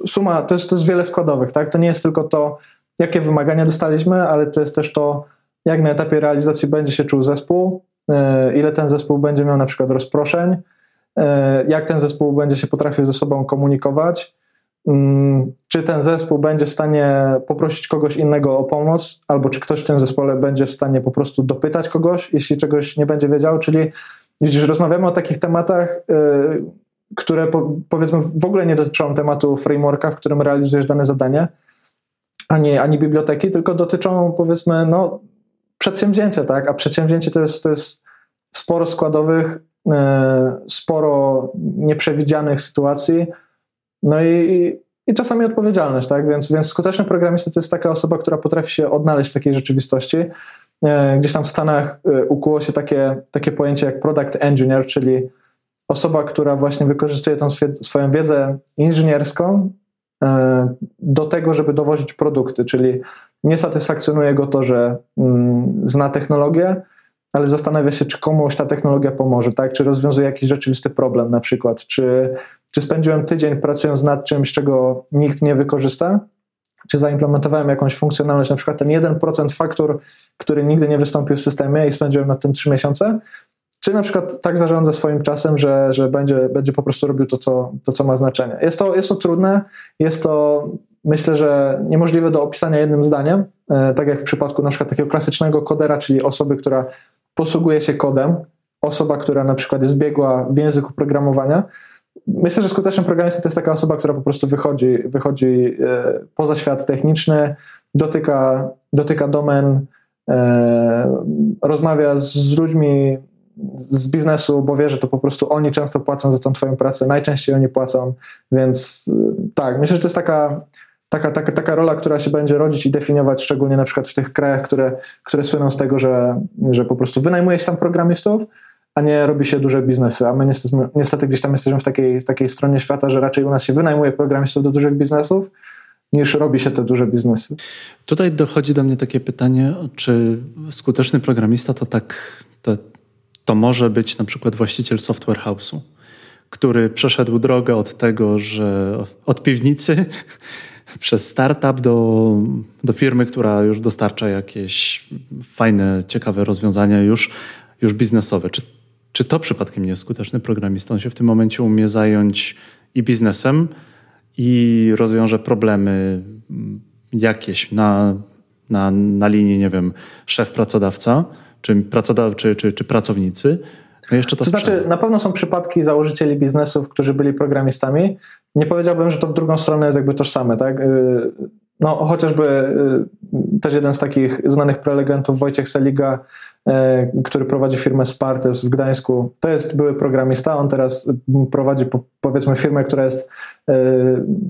S2: suma, to jest, to jest wiele składowych, tak? To nie jest tylko to, jakie wymagania dostaliśmy, ale to jest też to, jak na etapie realizacji będzie się czuł zespół, e, ile ten zespół będzie miał na przykład rozproszeń, jak ten zespół będzie się potrafił ze sobą komunikować, mm, czy ten zespół będzie w stanie poprosić kogoś innego o pomoc, albo czy ktoś w tym zespole będzie w stanie po prostu dopytać kogoś, jeśli czegoś nie będzie wiedział, czyli widzisz, rozmawiamy o takich tematach, e, które po, powiedzmy w ogóle nie dotyczą tematu frameworka, w którym realizujesz dane zadanie, ani, ani biblioteki, tylko dotyczą powiedzmy no, przedsięwzięcia, tak? A przedsięwzięcie to jest, to jest sporo składowych, e, sporo nieprzewidzianych sytuacji, no i, i czasami odpowiedzialność, tak? Więc, więc skuteczny programista to jest taka osoba, która potrafi się odnaleźć w takiej rzeczywistości. E, gdzieś tam w Stanach e, ukuło się takie, takie pojęcie jak product engineer, czyli osoba, która właśnie wykorzystuje tą swoją wiedzę inżynierską e, do tego, żeby dowozić produkty, czyli nie satysfakcjonuje go to, że mm, zna technologię, ale zastanawia się, czy komuś ta technologia pomoże, tak? Czy rozwiązuje jakiś rzeczywisty problem na przykład, czy, czy spędziłem tydzień pracując nad czymś, czego nikt nie wykorzysta, czy zaimplementowałem jakąś funkcjonalność, na przykład ten 1% faktur, który nigdy nie wystąpił w systemie i spędziłem nad tym 3 miesiące, czy na przykład tak zarządza swoim czasem, że, że będzie, będzie po prostu robił to co, to, co ma znaczenie. Jest to, jest to trudne, jest to myślę, że niemożliwe do opisania jednym zdaniem, e, tak jak w przypadku na przykład takiego klasycznego kodera, czyli osoby, która posługuje się kodem, osoba, która na przykład jest biegła w języku programowania. Myślę, że skuteczny programista to jest taka osoba, która po prostu wychodzi, wychodzi e, poza świat techniczny, dotyka, dotyka domen, e, rozmawia z ludźmi z biznesu, bo wie, że to po prostu oni często płacą za tą twoją pracę, najczęściej oni płacą, więc y, tak, myślę, że to jest taka, taka, taka, taka rola, która się będzie rodzić i definiować, szczególnie na przykład w tych krajach, które, które słyną z tego, że, że po prostu wynajmuje się tam programistów, a nie robi się duże biznesy, a my niestety, niestety gdzieś tam jesteśmy w takiej, takiej stronie świata, że raczej u nas się wynajmuje programistów do dużych biznesów, niż robi się te duże biznesy.
S1: Tutaj dochodzi do mnie takie pytanie, czy skuteczny programista to tak, to, to może być na przykład właściciel software house'u, który przeszedł drogę od tego, że od piwnicy przez startup do, do firmy, która już dostarcza jakieś fajne, ciekawe rozwiązania już, już biznesowe. Czy, czy to przypadkiem nie jest skuteczny programista? On się w tym momencie umie zająć i biznesem, i rozwiąże problemy jakieś na, na, na linii, nie wiem, szef-pracodawca, czy, pracodaw- czy, czy, czy pracownicy, jeszcze to,
S2: to znaczy, na pewno są przypadki założycieli biznesów, którzy byli programistami. Nie powiedziałbym, że to w drugą stronę jest jakby tożsame, tak? Y, no, chociażby y, też jeden z takich znanych prelegentów, Wojciech Seliga, e, który prowadzi firmę Spartes w Gdańsku, to jest były programista, on teraz prowadzi powiedzmy firmę, która jest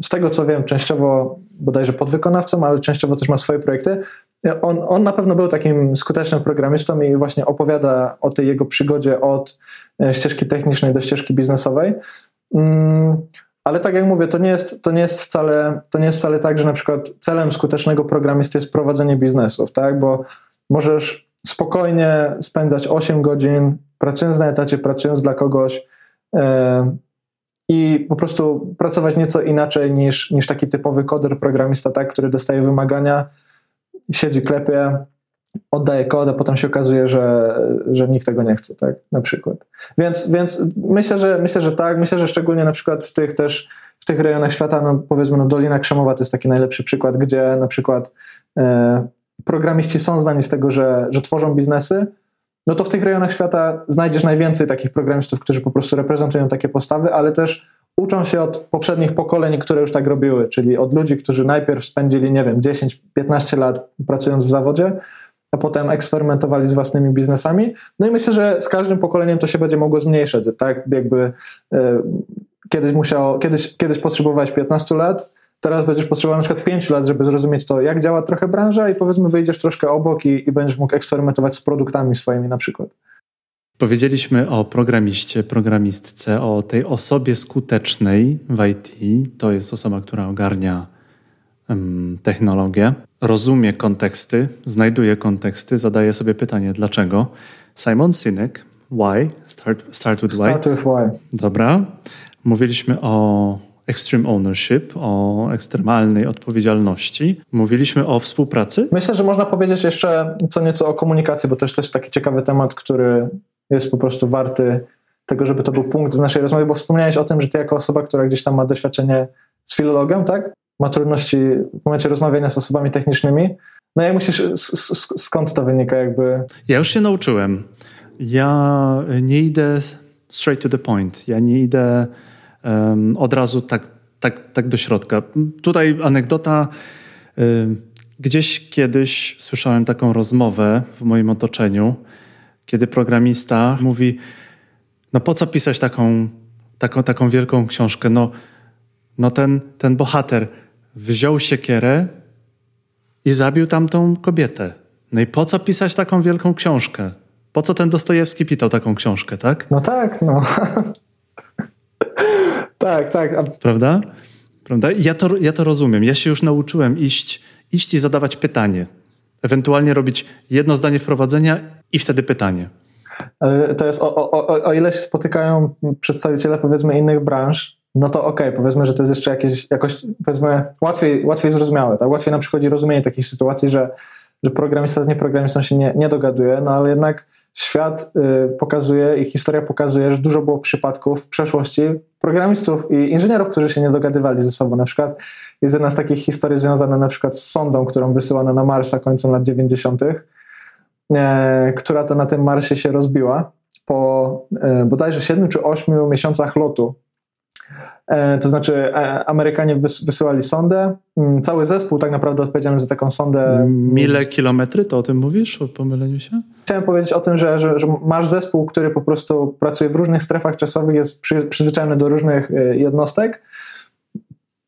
S2: z tego co wiem częściowo bodajże podwykonawcą, ale częściowo też ma swoje projekty. On, on na pewno był takim skutecznym programistą i właśnie opowiada o tej jego przygodzie od ścieżki technicznej do ścieżki biznesowej. Mm, ale tak jak mówię, to nie, jest, to, nie jest wcale, to nie jest wcale tak, że na przykład celem skutecznego programisty jest prowadzenie biznesów, tak? Bo możesz spokojnie spędzać 8 godzin pracując na etacie, pracując dla kogoś yy, i po prostu pracować nieco inaczej niż, niż taki typowy koder programista, tak? który dostaje wymagania, siedzi, klepie, oddaje kod, a potem się okazuje, że, że nikt tego nie chce, tak, na przykład. Więc, więc myślę, że myślę, że tak, myślę, że szczególnie na przykład w tych też, w tych rejonach świata, no powiedzmy, no Dolina Krzemowa to jest taki najlepszy przykład, gdzie na przykład e, programiści są znani z tego, że, że tworzą biznesy, no to w tych rejonach świata znajdziesz najwięcej takich programistów, którzy po prostu reprezentują takie postawy, ale też uczą się od poprzednich pokoleń, które już tak robiły, czyli od ludzi, którzy najpierw spędzili, nie wiem, 10-15 lat pracując w zawodzie, a potem eksperymentowali z własnymi biznesami. No i myślę, że z każdym pokoleniem to się będzie mogło zmniejszać. Tak jakby e, kiedyś musiał, kiedyś, kiedyś potrzebowałeś 15 lat, teraz będziesz potrzebował na przykład 5 lat, żeby zrozumieć to, jak działa trochę branża i powiedzmy wyjdziesz troszkę obok i, i będziesz mógł eksperymentować z produktami swoimi na przykład.
S1: Powiedzieliśmy o programiście, programistce, o tej osobie skutecznej w IT. To jest osoba, która ogarnia technologię, rozumie konteksty, znajduje konteksty, zadaje sobie pytanie, dlaczego. Simon Sinek, why? Start, start with why.
S2: Start with why.
S1: Dobra. Mówiliśmy o extreme ownership, o ekstremalnej odpowiedzialności. Mówiliśmy o współpracy.
S2: Myślę, że można powiedzieć jeszcze co nieco o komunikacji, bo też też taki ciekawy temat, który jest po prostu warty tego, żeby to był punkt w naszej rozmowie, bo wspomniałeś o tym, że ty jako osoba, która gdzieś tam ma doświadczenie z filologiem, tak? ma trudności w momencie rozmawiania z osobami technicznymi. No jak myślisz, skąd to wynika jakby?
S1: Ja już się nauczyłem. Ja nie idę straight to the point. Ja nie idę um, od razu tak, tak, tak do środka. Tutaj anegdota. Gdzieś kiedyś słyszałem taką rozmowę w moim otoczeniu, kiedy programista mówi, no po co pisać taką, taką, taką wielką książkę? No, no ten, ten bohater wziął siekierę i zabił tamtą kobietę. No i po co pisać taką wielką książkę? Po co ten Dostojewski pitał taką książkę, tak?
S2: No tak, no. tak, tak.
S1: Prawda? Prawda? Ja to, ja to rozumiem. Ja się już nauczyłem iść, iść i zadawać pytanie. Ewentualnie robić jedno zdanie wprowadzenia i wtedy pytanie.
S2: To jest o, o, o, o ile się spotykają przedstawiciele powiedzmy innych branż, no to okej, okay, powiedzmy, że to jest jeszcze jakieś, jakoś, powiedzmy, łatwiej, łatwiej zrozumiałe, tak? Łatwiej nam przychodzi rozumienie takich sytuacji, że, że programista z nieprogramistą się nie, nie dogaduje, no ale jednak świat y, pokazuje i historia pokazuje, że dużo było przypadków w przeszłości programistów i inżynierów, którzy się nie dogadywali ze sobą. Na przykład jest jedna z takich historii związana na przykład z sondą, którą wysyłano na Marsa końcem lat 90., e, która to na tym Marsie się rozbiła po e, bodajże 7 czy 8 miesiącach lotu E, to znaczy, Amerykanie wysyłali sondę. Mm, cały zespół tak naprawdę odpowiedzialny za taką sondę.
S1: Mile kilometry, to o tym mówisz, o pomyleniu się?
S2: Chciałem powiedzieć o tym, że, że, że masz zespół, który po prostu pracuje w różnych strefach czasowych, jest przy, przyzwyczajony do różnych jednostek.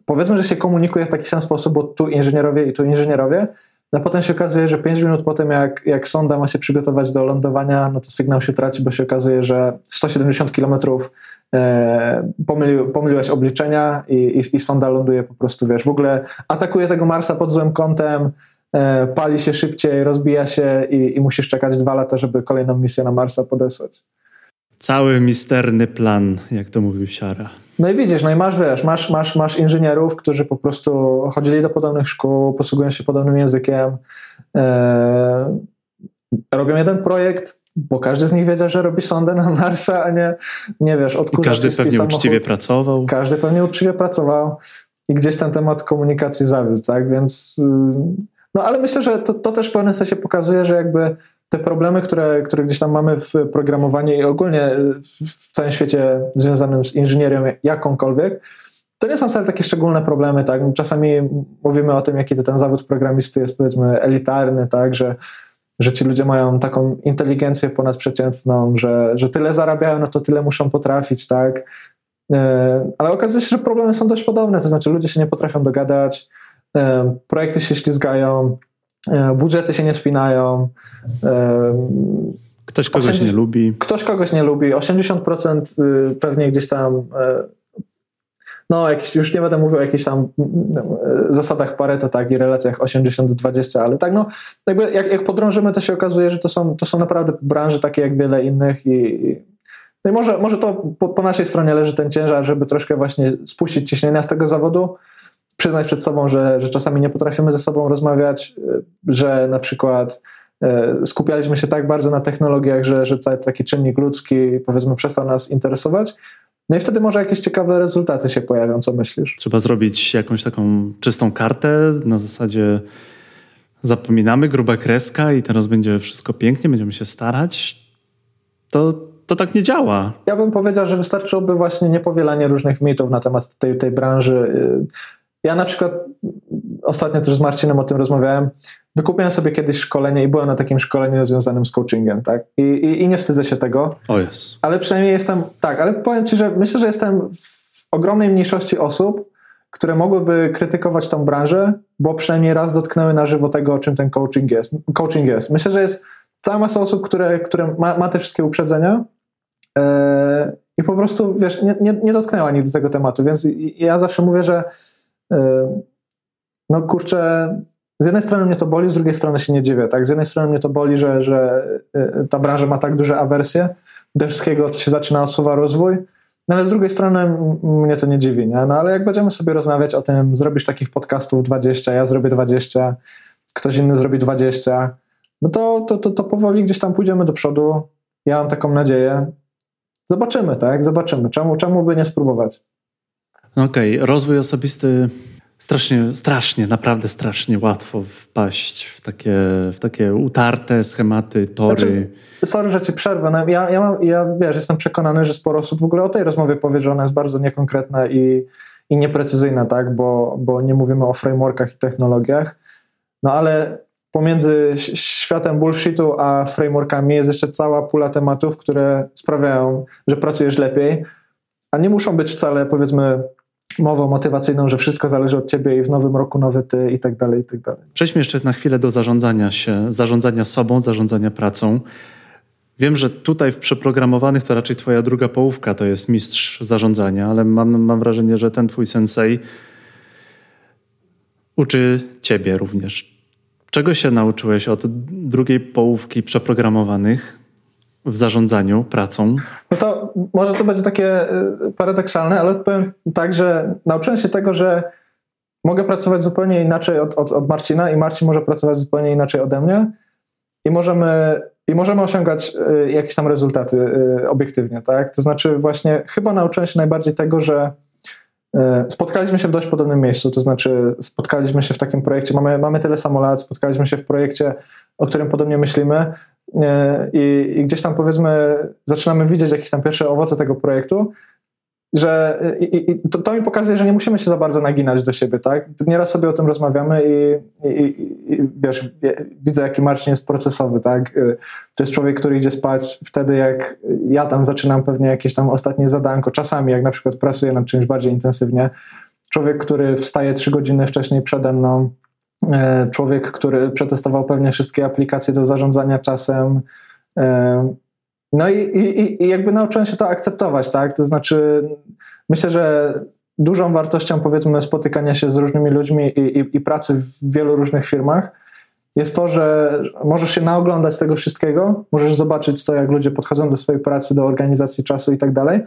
S2: Powiedzmy, że się komunikuje w taki sam sposób, bo tu inżynierowie i tu inżynierowie. A potem się okazuje, że 5 minut po tym, jak, jak sonda ma się przygotować do lądowania, no to sygnał się traci, bo się okazuje, że 170 kilometrów E, pomylił, pomyliłeś obliczenia i, i, i, sonda ląduje po prostu, wiesz, w ogóle atakuje tego Marsa pod złym kątem, e, pali się szybciej, rozbija się i, i musisz czekać dwa lata, żeby kolejną misję na Marsa podesłać.
S1: Cały misterny plan, jak to mówił Siara.
S2: No i widzisz, no i masz, wiesz, masz, masz, masz inżynierów, którzy po prostu chodzili do podobnych szkół, posługują się podobnym językiem, e, robią jeden projekt, bo każdy z nich wiedział, że robi sondę na Marsa, a nie, nie wiesz, odkurzacz
S1: I każdy pewnie samochód. uczciwie pracował.
S2: Każdy pewnie uczciwie pracował i gdzieś ten temat komunikacji zawiódł, tak, więc y, no ale myślę, że to, to też w pewnym sensie pokazuje, że jakby te problemy, które, które gdzieś tam mamy w programowaniu i ogólnie w całym świecie związanym z inżynierią jakąkolwiek, to nie są wcale takie szczególne problemy, tak? Czasami mówimy o tym, jaki to ten zawód programisty jest powiedzmy elitarny, tak, że że ci ludzie mają taką inteligencję ponadprzeciętną, że, że tyle zarabiają, no to tyle muszą potrafić, tak? E, ale okazuje się, że problemy są dość podobne, to znaczy ludzie się nie potrafią dogadać, e, projekty się ślizgają, budżety się nie spinają.
S1: Ktoś kogoś 80, nie lubi.
S2: Ktoś kogoś nie lubi. 80% y, pewnie gdzieś tam no, jakieś, już nie będę mówił o jakichś tam zasadach Pareto, tak, i relacjach 80-20, ale tak, no, jakby jak, jak podrążymy, to się okazuje, że to są, to są naprawdę branże takie jak wiele innych i, no i może, może to po, po, naszej stronie leży ten ciężar, żeby troszkę właśnie spuścić ciśnienia z tego zawodu, przyznać przed sobą, że, że czasami nie potrafimy ze sobą rozmawiać, że na przykład e, skupialiśmy się tak bardzo na technologiach, że, że cały taki czynnik ludzki powiedzmy przestał nas interesować. No i wtedy może jakieś ciekawe rezultaty się pojawią, co myślisz?
S1: Trzeba zrobić jakąś taką czystą kartę na zasadzie zapominamy, gruba kreska i teraz będzie wszystko pięknie, będziemy się starać. To to tak nie działa.
S2: Ja bym powiedział, że wystarczyłoby właśnie niepowielanie różnych mitów na temat tej, tej branży. Ja na przykład ostatnio też z Marcinem o tym rozmawiałem. Wykupiłem sobie kiedyś szkolenie i byłem na takim szkoleniu związanym z coachingiem, tak? I, i, i nie wstydzę się tego.
S1: O jest.
S2: Ale przynajmniej jestem, tak, ale powiem Ci, że myślę, że jestem w ogromnej mniejszości osób, które mogłyby krytykować tą branżę, bo przynajmniej raz dotknęły na żywo tego, o czym ten coaching jest. Coaching jest. Myślę, że jest cała masa osób, które, które ma, ma te wszystkie uprzedzenia yy, i po prostu, wiesz, nie, nie, nie dotknęła nigdy tego tematu, więc ja zawsze mówię, że no kurczę, z jednej strony mnie to boli, z drugiej strony się nie dziwię, tak? Z jednej strony mnie to boli, że, że yy, ta branża ma tak duże awersje do wszystkiego, co się zaczyna odsuwa rozwój, no ale z drugiej strony mnie to nie dziwi, nie? No ale jak będziemy sobie rozmawiać o tym, zrobisz takich podcastów 20, ja zrobię 20, ktoś inny zrobi 20, no to, to, to, to powoli gdzieś tam pójdziemy do przodu. Ja mam taką nadzieję. Zobaczymy, tak? Zobaczymy. Czemu, czemu by nie spróbować?
S1: No okej, okay. rozwój osobisty strasznie, strasznie, naprawdę strasznie łatwo wpaść w takie, w takie utarte schematy, tory. Znaczy,
S2: sorry, że ci przerwę. No, ja, ja, mam, ja wiesz, jestem przekonany, że sporo osób w ogóle o tej rozmowie powie, że ona jest bardzo niekonkretna i, i nieprecyzyjna, tak? Bo, bo nie mówimy o frameworkach i technologiach. No ale pomiędzy światem bullshitu a frameworkami jest jeszcze cała pula tematów, które sprawiają, że pracujesz lepiej, a nie muszą być wcale, powiedzmy, mową motywacyjną, że wszystko zależy od ciebie i w nowym roku nowy ty i tak dalej, i tak dalej.
S1: Przejdźmy jeszcze na chwilę do zarządzania się, zarządzania sobą, zarządzania pracą. Wiem, że tutaj w przeprogramowanych to raczej twoja druga połówka to jest mistrz zarządzania, ale mam, mam wrażenie, że ten twój sensei uczy ciebie również. Czego się nauczyłeś od drugiej połówki przeprogramowanych w zarządzaniu pracą?
S2: No to może to będzie takie y, paradoksalne, ale powiem tak, że nauczyłem się tego, że mogę pracować zupełnie inaczej od, od, od Marcina i Marcin może pracować zupełnie inaczej ode mnie i możemy, i możemy osiągać y, jakieś tam rezultaty y, obiektywnie, tak? To znaczy właśnie chyba nauczyłem się najbardziej tego, że E, spotkaliśmy się w dość podobnym miejscu, to znaczy spotkaliśmy się w takim projekcie, mamy, mamy tyle samo lat, spotkaliśmy się w projekcie, o którym podobnie myślimy e, i, i gdzieś tam powiedzmy zaczynamy widzieć jakieś tam pierwsze owoce tego projektu że i, i to, to, mi pokazuje, że nie musimy się za bardzo naginać do siebie, tak? Nieraz sobie o tym rozmawiamy i, i, wiesz, widzę, jaki Marcin jest procesowy, tak? To jest człowiek, który idzie spać wtedy, jak ja tam zaczynam pewnie jakieś tam ostatnie zadanko, czasami jak na przykład pracuję nad czymś bardziej intensywnie. Człowiek, który wstaje trzy godziny wcześniej przede mną, człowiek, który przetestował pewnie wszystkie aplikacje do zarządzania czasem, e, no i, i, i jakby nauczyłem się to akceptować, tak? To znaczy, myślę, że dużą wartością, powiedzmy, spotykania się z różnymi ludźmi i, i, pracy w wielu różnych firmach jest to, że możesz się naoglądać tego wszystkiego, możesz zobaczyć to, jak ludzie podchodzą do swojej pracy, do organizacji czasu i tak dalej.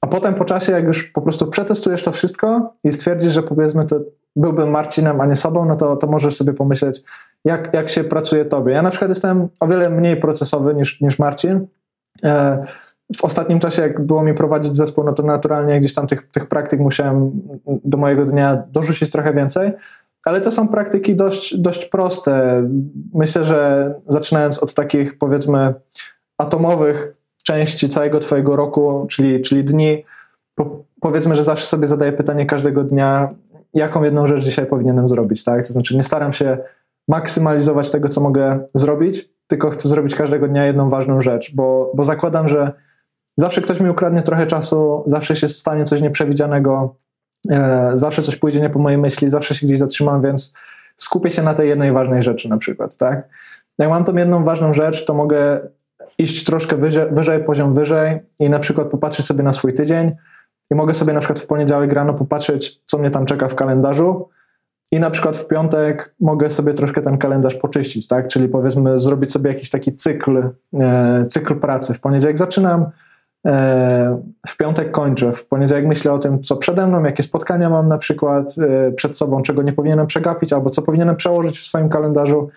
S2: A potem po czasie, jak już po prostu przetestujesz to wszystko i stwierdzisz, że powiedzmy, to byłbym Marcinem, a nie sobą, no to, to możesz sobie pomyśleć, jak, jak się pracuje tobie. Ja na przykład jestem o wiele mniej procesowy niż, niż Marcin, E, w ostatnim czasie, jak było mi prowadzić zespół, no to naturalnie gdzieś tam tych, tych praktyk musiałem do mojego dnia dorzucić trochę więcej, ale to są praktyki dość, dość proste. Myślę, że zaczynając od takich powiedzmy atomowych części całego Twojego roku, czyli, czyli dni, po, powiedzmy, że zawsze sobie zadaję pytanie każdego dnia, jaką jedną rzecz dzisiaj powinienem zrobić, tak? To znaczy nie staram się maksymalizować tego, co mogę zrobić, tylko chcę zrobić każdego dnia jedną ważną rzecz, bo, bo zakładam, że zawsze ktoś mi ukradnie trochę czasu, zawsze się stanie coś nieprzewidzianego, e, zawsze coś pójdzie nie po mojej myśli, zawsze się gdzieś zatrzymam, więc skupię się na tej jednej ważnej rzeczy na przykład, tak? Jak mam tą jedną ważną rzecz, to mogę iść troszkę wyżej, wyżej, poziom wyżej i na przykład popatrzeć sobie na swój tydzień i mogę sobie na przykład w poniedziałek rano popatrzeć, co mnie tam czeka w kalendarzu i na przykład w piątek mogę sobie troszkę ten kalendarz poczyścić, tak? Czyli powiedzmy zrobić sobie jakiś taki cykl, e, cykl pracy. W poniedziałek zaczynam, e, w piątek kończę, w poniedziałek myślę o tym, co przede mną, jakie spotkania mam na przykład e, przed sobą, czego nie powinienem przegapić, albo co powinienem przełożyć w swoim kalendarzu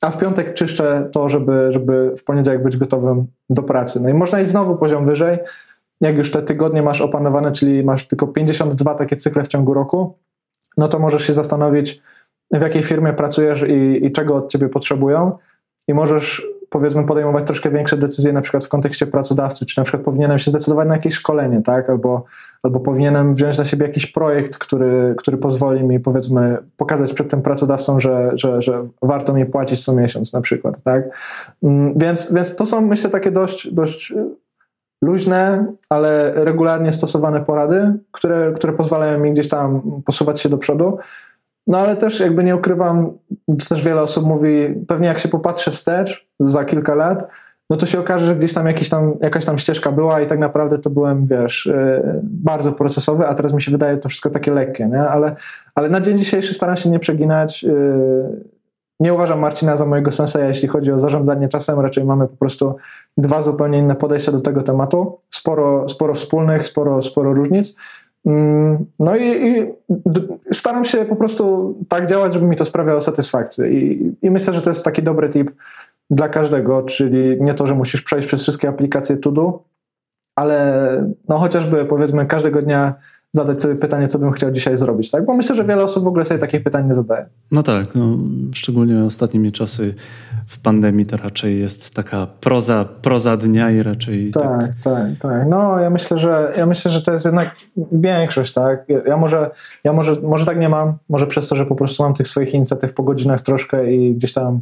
S2: a w piątek czyszczę to, żeby, żeby w poniedziałek być gotowym do pracy. No i można iść znowu poziom wyżej. Jak już te tygodnie masz opanowane, czyli masz tylko 52 takie cykle w ciągu roku, no to możesz się zastanowić, w jakiej firmie pracujesz i, i czego od ciebie potrzebują, i możesz powiedzmy podejmować troszkę większe decyzje na przykład w kontekście pracodawcy, czy na przykład powinienem się zdecydować na jakieś szkolenie, tak, albo, albo powinienem wziąć na siebie jakiś projekt, który, który pozwoli mi powiedzmy pokazać przed tym pracodawcą, że, że, że warto mi płacić co miesiąc na przykład, tak, mm, więc, więc to są myślę takie dość, dość luźne, ale regularnie stosowane porady, które, które pozwalają mi gdzieś tam posuwać się do przodu. No ale też jakby nie ukrywam, też wiele osób mówi, pewnie jak się popatrzy wstecz za kilka lat, no to się okaże, że gdzieś tam, tam jakaś tam ścieżka była i tak naprawdę to byłem, wiesz, yy, bardzo procesowy, a teraz mi się wydaje to wszystko takie lekkie, nie? Ale, ale na dzień dzisiejszy staram się nie przeginać. Nie uważam Marcina za mojego senseja, jeśli chodzi o zarządzanie czasem. Raczej mamy po prostu dwa zupełnie inne podejścia do tego tematu. Sporo, sporo wspólnych, sporo, sporo różnic. Mm, no i, i, staram się po prostu tak działać, żeby mi to sprawiało satysfakcję. I, I, myślę, że to jest taki dobry tip dla każdego, czyli nie to, że musisz przejść przez wszystkie aplikacje Todo, ale no chociażby powiedzmy każdego dnia zadać sobie pytanie, co bym chciał dzisiaj zrobić, tak? Bo myślę, że wiele osób w ogóle sobie takich pytań nie zadaje.
S1: No tak, no, szczególnie ostatnimi czasy w pandemii to raczej jest taka proza, proza dnia i raczej
S2: tak, tak, tak, tak. No ja myślę, że ja myślę, że to jest jednak większość, tak? Ja może, ja może, może tak nie mam, może przez to, że po prostu mam tych swoich inicjatyw po godzinach troszkę i gdzieś tam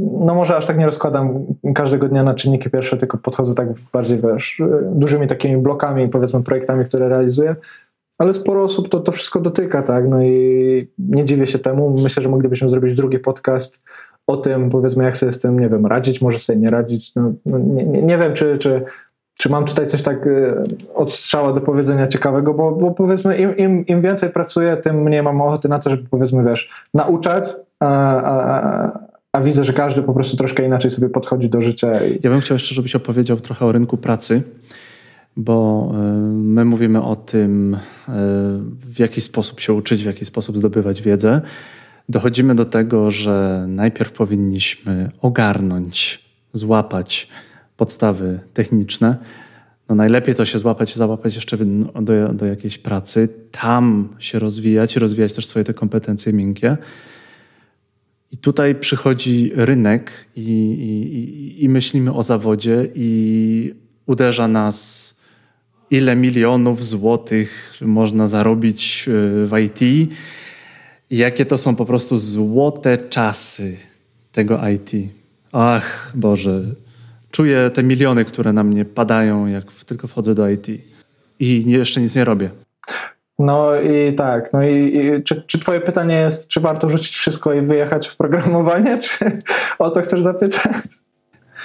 S2: no może aż tak nie rozkładam każdego dnia na czynniki pierwsze, tylko podchodzę tak bardziej, wiesz, dużymi takimi blokami, powiedzmy projektami, które realizuję, ale sporo osób to, to wszystko dotyka, tak, no i nie dziwię się temu, myślę, że moglibyśmy zrobić drugi podcast o tym, powiedzmy, jak sobie z tym, nie wiem, radzić, może sobie nie radzić, no, no nie, nie, nie, wiem, czy, czy, czy mam tutaj coś tak y, od strzała do powiedzenia ciekawego, bo, bo powiedzmy, im, im, im więcej pracuję, tym mniej mam ochoty na to, żeby powiedzmy, wiesz, nauczać, a, a, a widzę, że każdy po prostu troszkę inaczej sobie podchodzi do życia.
S1: Ja bym chciał jeszcze, żebyś opowiedział trochę o rynku pracy, bo y, my mówimy o tym, y, w jaki sposób się uczyć, w jaki sposób zdobywać wiedzę. Dochodzimy do tego, że najpierw powinniśmy ogarnąć, złapać podstawy techniczne. No najlepiej to się złapać, załapać jeszcze do, do jakiejś pracy, tam się rozwijać, rozwijać też swoje te kompetencje miękkie. I tutaj przychodzi rynek i, i, i, myślimy o zawodzie i uderza nas, ile milionów złotych można zarobić e, w IT. Jakie to są po prostu złote czasy tego IT. Ach, Boże, czuję te miliony, które na mnie padają, jak tylko wchodzę do IT. I jeszcze nic nie robię.
S2: No i tak, no i, i czy, czy, twoje pytanie jest, czy warto rzucić wszystko i wyjechać w programowanie, czy o to chcesz zapytać?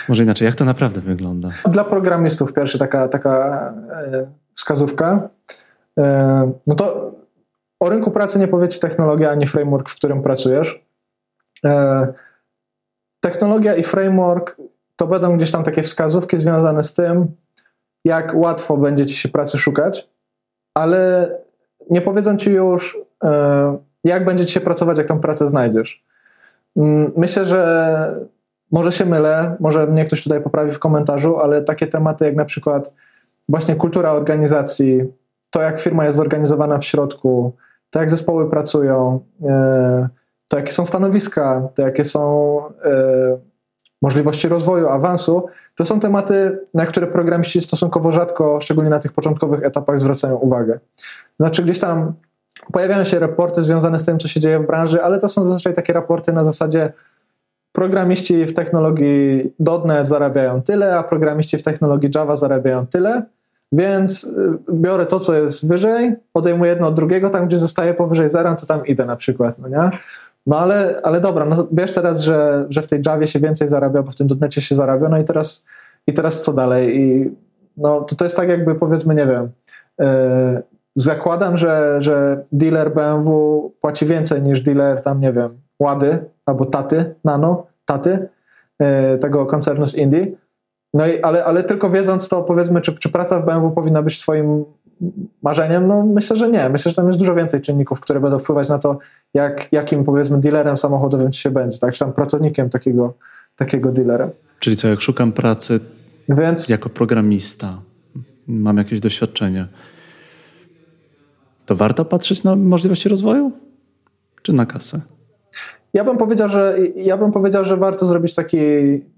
S1: Może inaczej, jak to naprawdę wygląda?
S2: Dla programistów pierwsza taka, taka e, wskazówka. E, no to o rynku pracy nie powie ci technologia ani framework, w którym pracujesz. E, technologia i framework to będą gdzieś tam takie wskazówki związane z tym, jak łatwo będzie ci się pracy szukać, ale nie powiedzą ci już, e, jak będzie ci się pracować, jak tą pracę znajdziesz. Mm, myślę, że może się mylę, może mnie ktoś tutaj poprawi w komentarzu, ale takie tematy jak na przykład właśnie kultura organizacji, to jak firma jest zorganizowana w środku, to jak zespoły pracują, e, to jakie są stanowiska, to jakie są e, możliwości rozwoju, awansu, to są tematy, na które programiści stosunkowo rzadko, szczególnie na tych początkowych etapach, zwracają uwagę. Znaczy, gdzieś tam pojawiają się raporty związane z tym, co się dzieje w branży, ale to są zazwyczaj takie raporty na zasadzie programiści w technologii .NET zarabiają tyle, a programiści w technologii Java zarabiają tyle, więc y, biorę to, co jest wyżej, odejmuję jedno od drugiego, tam gdzie zostaje powyżej zera, to tam idę na przykład, no nie? No ale, ale dobra, no wiesz teraz, że, że w tej Javie się więcej zarabia, bo w tym .NETcie się zarabia, no i teraz, i teraz co dalej? I no to, to jest tak jakby powiedzmy, nie wiem, yy, zakładam, że, że dealer BMW płaci więcej niż dealer tam, nie wiem, Łady albo Taty, Nano, Taty, yy, tego koncernu z Indii, no i, ale, ale tylko wiedząc to, powiedzmy, czy, czy praca w BMW powinna być twoim marzeniem? No myślę, że nie. Myślę, że tam jest dużo więcej czynników, które będą wpływać na to, jak, jakim powiedzmy dealerem samochodowym się będzie, tak? Czy tam pracownikiem takiego, takiego dealera.
S1: Czyli co, jak szukam pracy Więc... jako programista, mam jakieś doświadczenie, to warto patrzeć na możliwości rozwoju? Czy na kasę?
S2: Ja bym powiedział, że ja bym powiedział, że warto zrobić taki,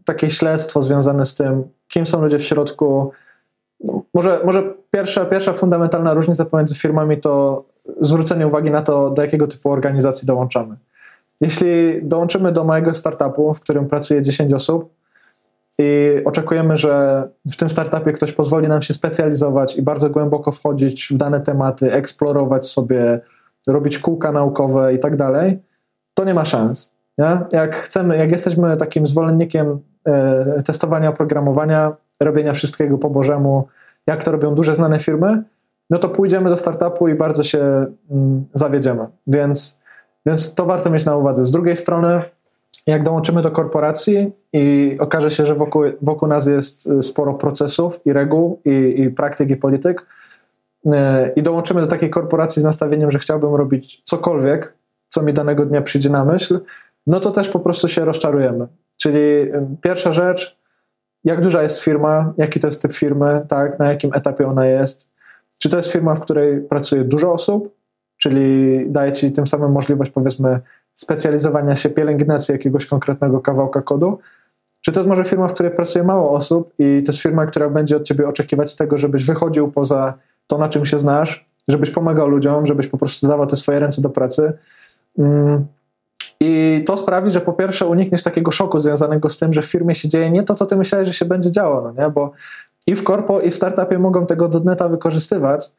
S2: takie śledztwo związane z tym, kim są ludzie w środku. Może, może pierwsza, pierwsza fundamentalna różnica pomiędzy firmami to zwrócenie uwagi na to, do jakiego typu organizacji dołączamy. Jeśli dołączymy do małego startupu, w którym pracuje 10 osób i oczekujemy, że w tym startupie ktoś pozwoli nam się specjalizować i bardzo głęboko wchodzić w dane tematy, eksplorować sobie, robić kółka naukowe i tak dalej, to nie ma szans. Nie? Jak chcemy, jak jesteśmy takim zwolennikiem e, testowania oprogramowania, robienia wszystkiego po bożemu, jak to robią duże znane firmy, no to pójdziemy do startupu i bardzo się mm, zawiedziemy. Więc, więc to warto mieć na uwadze. Z drugiej strony, jak dołączymy do korporacji i okaże się, że wokół, wokół nas jest y, sporo procesów i reguł, i, i praktyk, i polityk, y, i dołączymy do takiej korporacji z nastawieniem, że chciałbym robić cokolwiek, co mi danego dnia przyjdzie na myśl, no to też po prostu się rozczarujemy. Czyli pierwsza rzecz, jak duża jest firma, jaki to jest typ firmy, tak, na jakim etapie ona jest. Czy to jest firma, w której pracuje dużo osób, czyli daje ci tym samym możliwość, powiedzmy, specjalizowania się, pielęgnacji jakiegoś konkretnego kawałka kodu, czy to jest może firma, w której pracuje mało osób i to jest firma, która będzie od ciebie oczekiwać tego, żebyś wychodził poza to, na czym się znasz, żebyś pomagał ludziom, żebyś po prostu dawał te swoje ręce do pracy, Mm. I to sprawi, że po pierwsze unikniesz takiego szoku związanego z tym, że w firmie się dzieje nie to, co ty myślałeś, że się będzie działo, no nie? Bo i w korpo, i w startupie mogą tego dotneta wykorzystywać,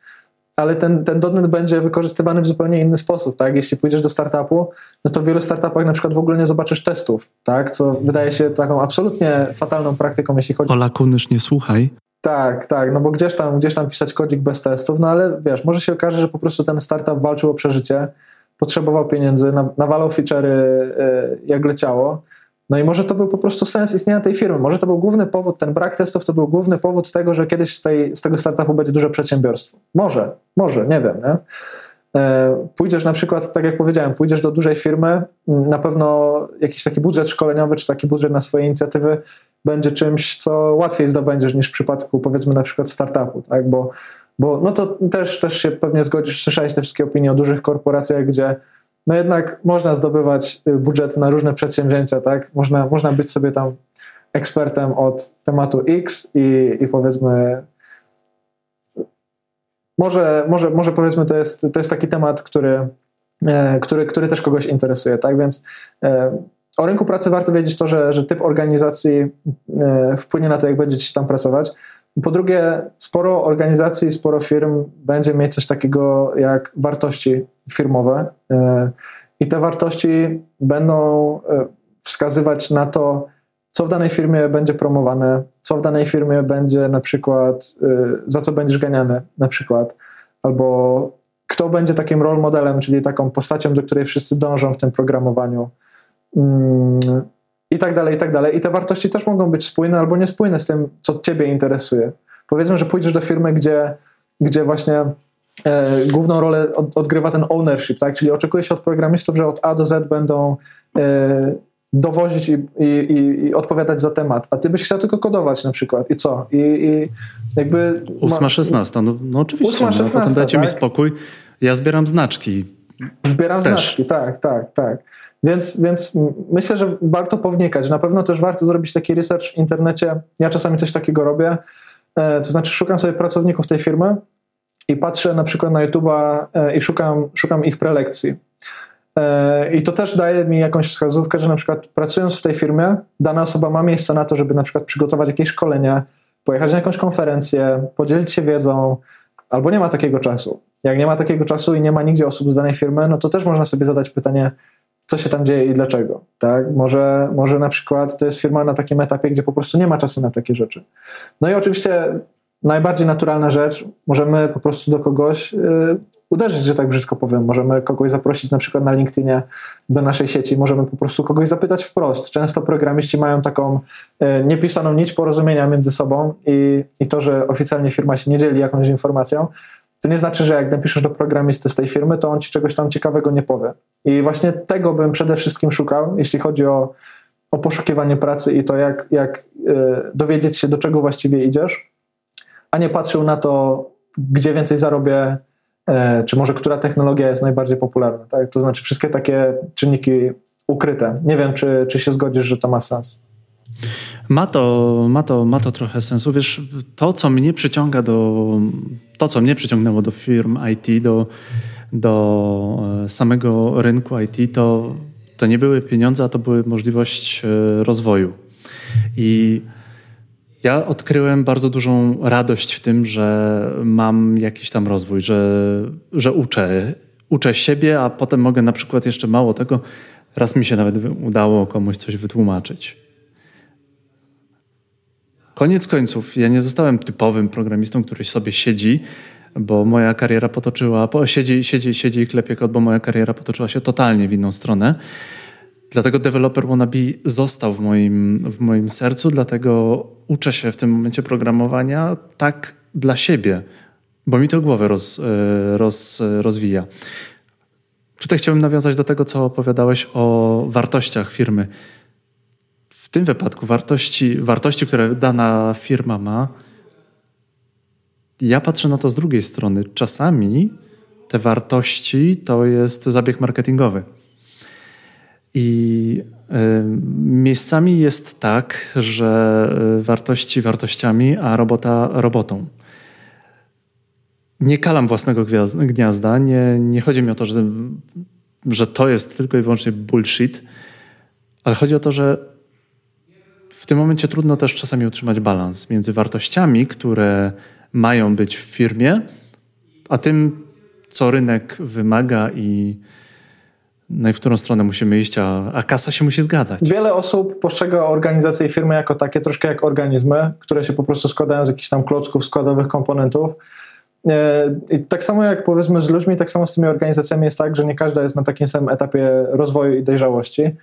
S2: ale ten, ten dotnet będzie wykorzystywany w zupełnie inny sposób, tak? Jeśli pójdziesz do startupu, no to w wielu startupach na przykład w ogóle nie zobaczysz testów, tak? Co wydaje się taką absolutnie fatalną praktyką, jeśli chodzi...
S1: Ola Kunysz, nie słuchaj.
S2: Tak, tak, no bo gdzieś tam, gdzieś tam pisać kodzik bez testów, no ale wiesz, może się okaże, że po prostu ten startup walczył o przeżycie, potrzebował pieniędzy, nawalał feature'y e, jak leciało. No i może to był po prostu sens istnienia tej firmy. Może to był główny powód, ten brak testów to był główny powód tego, że kiedyś z, tej, z tego startupu będzie duże przedsiębiorstwo. Może, może, nie wiem. Nie? E, pójdziesz na przykład, tak jak powiedziałem, pójdziesz do dużej firmy, na pewno jakiś taki budżet szkoleniowy, czy taki budżet na swoje inicjatywy będzie czymś, co łatwiej zdobędziesz niż w przypadku powiedzmy na przykład startupu, tak? bo bo no to też, też się pewnie zgodzisz, słyszałeś te wszystkie opinie o dużych korporacjach, gdzie no jednak można zdobywać y, budżet na różne przedsięwzięcia, tak? Można, można być sobie tam ekspertem od tematu X i, i powiedzmy może, może, może powiedzmy to jest, to jest taki temat, który, e, który, który też kogoś interesuje, tak? Więc e, o rynku pracy warto wiedzieć to, że, że typ organizacji e, wpłynie na to, jak będziecie tam pracować. Po drugie, sporo organizacji, sporo firm będzie mieć coś takiego jak wartości firmowe e, i te wartości będą e, wskazywać na to, co w danej firmie będzie promowane, co w danej firmie będzie na przykład, e, za co będziesz ganiany na przykład, albo kto będzie takim role modelem, czyli taką postacią, do której wszyscy dążą w tym programowaniu. I tak dalej, i tak dalej. I te wartości też mogą być spójne albo niespójne z tym, co Ciebie interesuje. Powiedzmy, że pójdziesz do firmy, gdzie, gdzie właśnie e, główną rolę od, odgrywa ten ownership, tak? Czyli oczekuje się od programistów, że od A do Z będą e, dowozić i, i, i, odpowiadać za temat, a ty byś chciał tylko kodować na przykład i co? I, i jakby...
S1: Ósma, szesnasta, no, no oczywiście. Ósma, no, szesnasta, potem dajcie tak? mi spokój, ja zbieram znaczki.
S2: Zbieram Też. znaczki, tak, tak, tak. Więc, więc myślę, że warto pownikać. Na pewno też warto zrobić taki research w internecie. Ja czasami coś takiego robię. E, to znaczy, szukam sobie pracowników tej firmy i patrzę na przykład na YouTube'a i szukam, szukam ich prelekcji. I to też daje mi jakąś wskazówkę, że na przykład pracując w tej firmie, dana osoba ma miejsce na to, żeby na przykład przygotować jakieś szkolenie, pojechać na jakąś konferencję, podzielić się wiedzą, albo nie ma takiego czasu. Jak nie ma takiego czasu i nie ma nigdzie osób z danej firmy, no to też można sobie zadać pytanie, co się tam dzieje i dlaczego. Tak? Może, może na przykład to jest firma na takim etapie, gdzie po prostu nie ma czasu na takie rzeczy. No i oczywiście najbardziej naturalna rzecz, możemy po prostu do kogoś yy, uderzyć, że tak brzydko powiem. Możemy kogoś zaprosić na przykład na LinkedInie do naszej sieci, możemy po prostu kogoś zapytać wprost. Często programiści mają taką yy, niepisaną nić porozumienia między sobą i, i to, że oficjalnie firma się nie dzieli jakąś informacją, to nie znaczy, że jak napiszesz do programisty z tej firmy, to on ci czegoś tam ciekawego nie powie. I właśnie tego bym przede wszystkim szukał, jeśli chodzi o, o poszukiwanie pracy i to, jak, jak yy, dowiedzieć się, do czego właściwie idziesz a nie patrzył na to, gdzie więcej zarobię, e, czy może która technologia jest najbardziej popularna. Tak? To znaczy wszystkie takie czynniki ukryte. Nie wiem, czy, czy się zgodzisz, że to ma sens.
S1: Ma to, ma, to, ma to trochę sensu. Wiesz, to, co mnie przyciąga do. To, co mnie przyciągnęło do firm IT, do, do e, samego rynku IT, to, to nie były pieniądze, a to były możliwość e, rozwoju. I ja odkryłem bardzo dużą radość w tym, że mam jakiś tam rozwój, że, że uczę. Uczę siebie, a potem mogę na przykład jeszcze mało tego, raz mi się nawet udało komuś coś wytłumaczyć. Koniec końców, ja nie zostałem typowym programistą, który sobie siedzi, bo moja kariera potoczyła, siedzi, siedzi, siedzi i klepie kod, bo moja kariera potoczyła się totalnie w inną stronę. Dlatego developer wannabe został w moim, w moim sercu, dlatego uczę się w tym momencie programowania tak dla siebie, bo mi to głowę roz, e, roz, rozwija. Tutaj chciałbym nawiązać do tego, co opowiadałeś o wartościach firmy. Tym wypadku wartości, wartości, które dana firma ma, ja patrzę na to z drugiej strony. Czasami te wartości to jest zabieg marketingowy. I miejscami jest tak, że wartości wartościami, a robota robotą. Nie kalam własnego gniazda, nie, nie chodzi mi o to, że, że to jest tylko i wyłącznie bullshit, ale chodzi o to, że w tym momencie trudno też czasami utrzymać balans między wartościami, które mają być w firmie, a tym, co rynek wymaga i, no i w którą stronę musimy iść, a, a kasa się musi zgadzać.
S2: Wiele osób postrzega organizację i firmy jako takie troszkę jak organizmy, które się po prostu składają z jakichś tam klocków, składowych komponentów. E, I tak samo jak powiedzmy z ludźmi, tak samo z tymi organizacjami jest tak, że nie każda jest na takim samym etapie rozwoju i dojrzałości.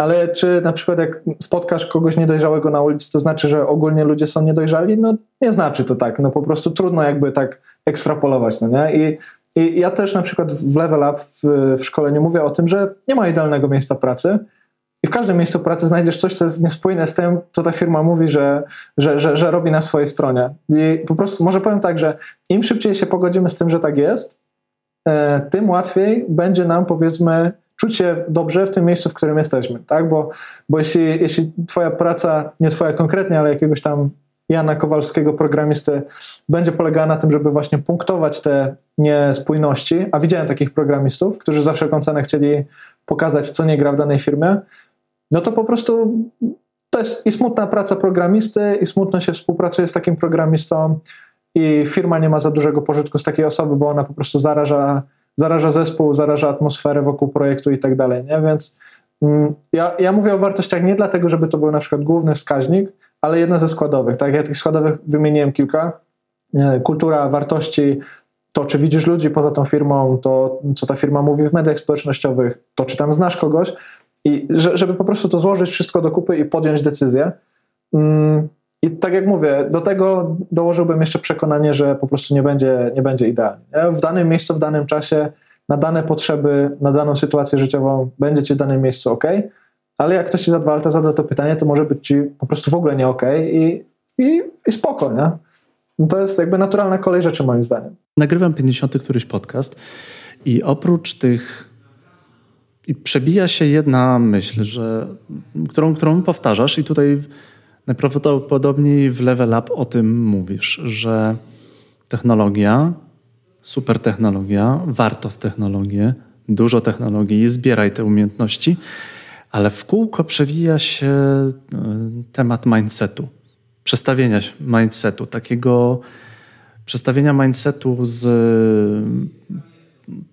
S2: Ale czy na przykład jak spotkasz kogoś niedojrzałego na ulicy, to znaczy, że ogólnie ludzie są niedojrzali? No nie znaczy to tak. No po prostu trudno jakby tak ekstrapolować, no nie? I i ja też na przykład w Level Up w, w szkoleniu mówię o tym, że nie ma idealnego miejsca pracy. I w każdym miejscu pracy znajdziesz coś, co jest niespójne z tym, co ta firma mówi, że, że, że, że robi na swojej stronie. I po prostu może powiem tak, że im szybciej się pogodzimy z tym, że tak jest, e, tym łatwiej będzie nam, powiedzmy, czuć się dobrze w tym miejscu, w którym jesteśmy. Tak? Bo, bo jeśli, jeśli Twoja praca, nie Twoja konkretnie, ale jakiegoś tam Jana Kowalskiego, programisty, będzie polegała na tym, żeby właśnie punktować te niespójności, a widziałem takich programistów, którzy za wszelką cenę chcieli pokazać, co nie gra w danej firmie, no to po prostu to jest i smutna praca programisty, i smutno się współpracuje z takim programistą, i firma nie ma za dużego pożytku z takiej osoby, bo ona po prostu zaraża, zaraża zespół, zaraża atmosferę wokół projektu i tak dalej. Nie? Więc mm, ja, ja mówię o wartościach nie dlatego, żeby to był na przykład główny wskaźnik, ale jedna ze składowych. Tak, ja tych składowych wymieniłem kilka. Kultura, wartości, to czy widzisz ludzi poza tą firmą, to co ta firma mówi w mediach społecznościowych, to czy tam znasz kogoś i żeby po prostu to złożyć wszystko do kupy i podjąć decyzję. Mm, I tak jak mówię, do tego dołożyłbym jeszcze przekonanie, że po prostu nie będzie, nie będzie idealnie. W danym miejscu, w danym czasie, na dane potrzeby, na daną sytuację życiową będzie ci w danym miejscu ok, ale jak ktoś ci za dwa lata zada to pytanie, to może być ci po prostu w ogóle nie okay i, i, i spoko, nie? No to jest jakby naturalna kolej rzeczy moim zdaniem.
S1: Nagrywam 50 któryś podcast i oprócz tych i przebija się jedna myśl, że, którą, którą powtarzasz i tutaj najprawdopodobniej w Level Up o tym mówisz, że technologia super technologia, warto w technologię, dużo technologii, zbieraj te umiejętności, ale w kółko przewija się e, temat mindsetu, przestawienia mindsetu, takiego przestawienia mindsetu z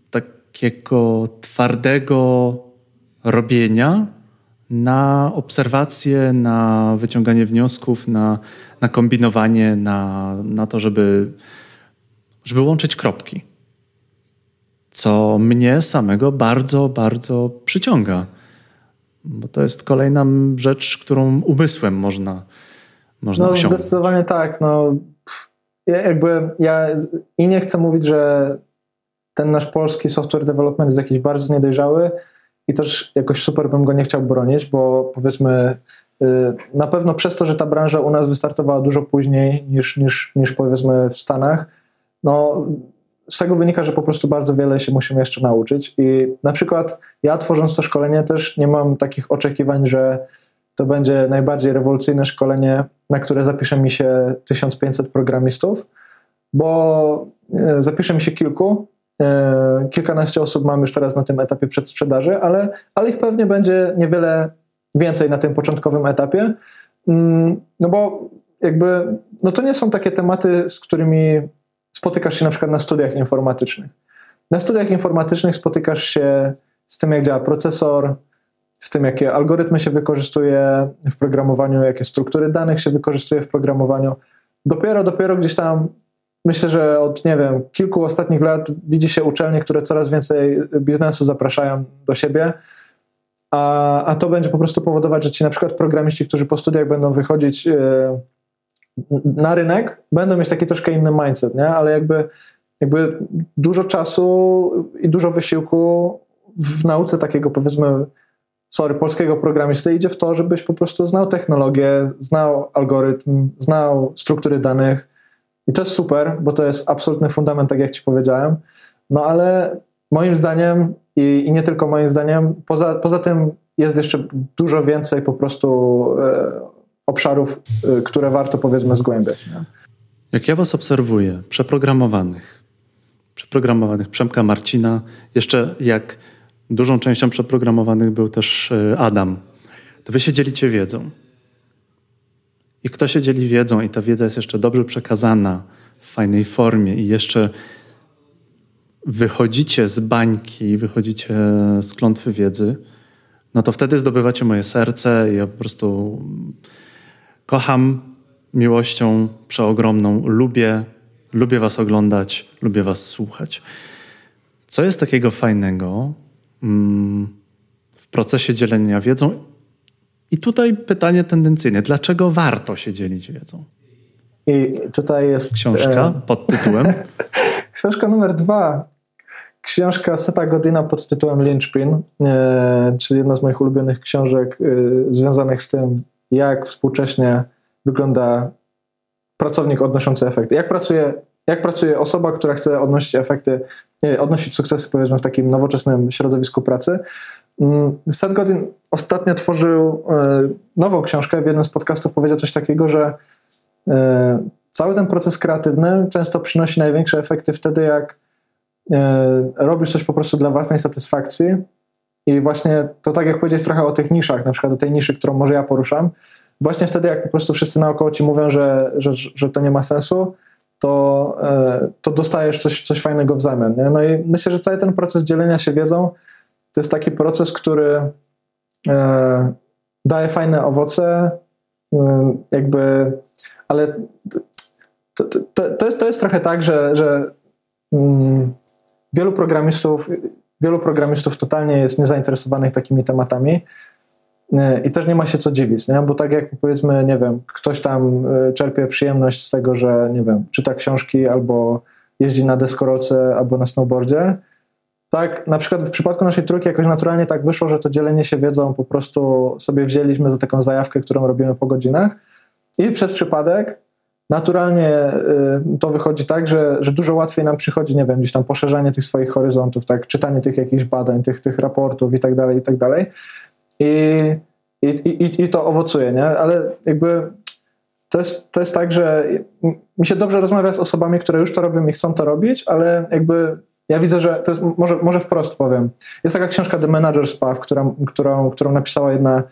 S1: takiego twardego robienia na obserwację, na wyciąganie wniosków, na, na kombinowanie, na, na to, żeby, żeby łączyć kropki. Co mnie samego bardzo, bardzo przyciąga. Bo to jest kolejna rzecz, którą umysłem można, można
S2: no,
S1: osiągnąć.
S2: Zdecydowanie tak. No, jakby ja i nie chcę mówić, że ten nasz polski software development jest jakiś bardzo niedojrzały i też jakoś super bym go nie chciał bronić, bo powiedzmy y, na pewno przez to, że ta branża u nas wystartowała dużo później niż, niż, niż powiedzmy w Stanach, no z tego wynika, że po prostu bardzo wiele się musimy jeszcze nauczyć. I na przykład ja tworząc to szkolenie też nie mam takich oczekiwań, że to będzie najbardziej rewolucyjne szkolenie, na które zapisze mi się 1500 programistów, bo y, zapisze mi się kilku, kilkanaście osób mam już teraz na tym etapie przedsprzedaży, ale, ale ich pewnie będzie niewiele więcej na tym początkowym etapie. Mm, no bo jakby, no to nie są takie tematy, z którymi spotykasz się na przykład na studiach informatycznych. Na studiach informatycznych spotykasz się z tym, jak działa procesor, z tym, jakie algorytmy się wykorzystuje w programowaniu, jakie struktury danych się wykorzystuje w programowaniu. Dopiero, dopiero gdzieś tam myślę, że od, nie wiem, kilku ostatnich lat widzi się uczelnie, które coraz więcej biznesu zapraszają do siebie, a, a to będzie po prostu powodować, że ci na przykład programiści, którzy po studiach będą wychodzić e, na rynek, będą mieć taki troszkę inny mindset, nie? ale jakby, jakby dużo czasu i dużo wysiłku w nauce takiego powiedzmy sorry, polskiego programisty idzie w to, żebyś po prostu znał technologię, znał algorytm, znał struktury danych, i to jest super, bo to jest absolutny fundament, tak jak Ci powiedziałem. No ale moim zdaniem i, i nie tylko moim zdaniem, poza, poza tym jest jeszcze dużo więcej po prostu e, obszarów, e, które warto powiedzmy zgłębiać. Nie?
S1: Jak ja Was obserwuję, przeprogramowanych, przeprogramowanych Przemka Marcina, jeszcze jak dużą częścią przeprogramowanych był też e, Adam, to Wy się dzielicie wiedzą. I kto się dzieli wiedzą i ta wiedza jest jeszcze dobrze przekazana w fajnej formie i jeszcze wychodzicie z bańki, wychodzicie z klątwy wiedzy, no to wtedy zdobywacie moje serce i ja po prostu kocham miłością przeogromną, lubię, lubię was oglądać, lubię was słuchać. Co jest takiego fajnego mm, w procesie dzielenia wiedzą i tutaj pytanie tendencyjne. Dlaczego warto się dzielić wiedzą?
S2: I tutaj jest...
S1: Książka e... pod tytułem?
S2: Książka numer dwa. Książka Seta Godina pod tytułem Lynchpin, e, czyli jedna z moich ulubionych książek e, związanych z tym, jak współcześnie wygląda pracownik odnoszący efekty. Jak pracuje, jak pracuje osoba, która chce odnosić efekty, odnosić sukcesy powiedzmy w takim nowoczesnym środowisku pracy. Mm, Seth Godin ostatnio tworzył e, nową książkę. W jednym z podcastów powiedział coś takiego, że e, cały ten proces kreatywny często przynosi największe efekty wtedy, jak e, robisz coś po prostu dla własnej satysfakcji. I właśnie to tak jak powiedzieć trochę o tych niszach, na przykład o tej niszy, którą może ja poruszam. Właśnie wtedy, jak po prostu wszyscy naokoło ci mówią, że, że, że to nie ma sensu, to, to dostajesz coś, coś fajnego w zamian. Nie? No i myślę, że cały ten proces dzielenia się wiedzą to jest taki proces, który e, daje fajne owoce, e, jakby, ale to, to, to, jest, to jest trochę tak, że, że mm, wielu programistów wielu programistów totalnie jest niezainteresowanych takimi tematami e, i też nie ma się co dziwić, nie? bo tak jak powiedzmy, nie wiem, ktoś tam czerpie przyjemność z tego, że nie wiem, czyta książki albo jeździ na deskorolce albo na snowboardzie, tak, na przykład w przypadku naszej trójki jakoś naturalnie tak wyszło, że to dzielenie się wiedzą po prostu sobie wzięliśmy za taką zajawkę, którą robimy po godzinach i przez przypadek naturalnie y, to wychodzi tak, że, że dużo łatwiej nam przychodzi, nie wiem, gdzieś tam poszerzanie tych swoich horyzontów, tak, czytanie tych jakichś badań, tych, tych raportów i tak dalej, i tak dalej. I, i, i, i to owocuje, nie? Ale jakby to jest, to jest tak, że mi się dobrze rozmawia z osobami, które już to robią i chcą to robić, ale jakby ja widzę, że to jest, może, może wprost powiem. Jest taka książka The Manager's Path, która, którą, którą napisała jedna,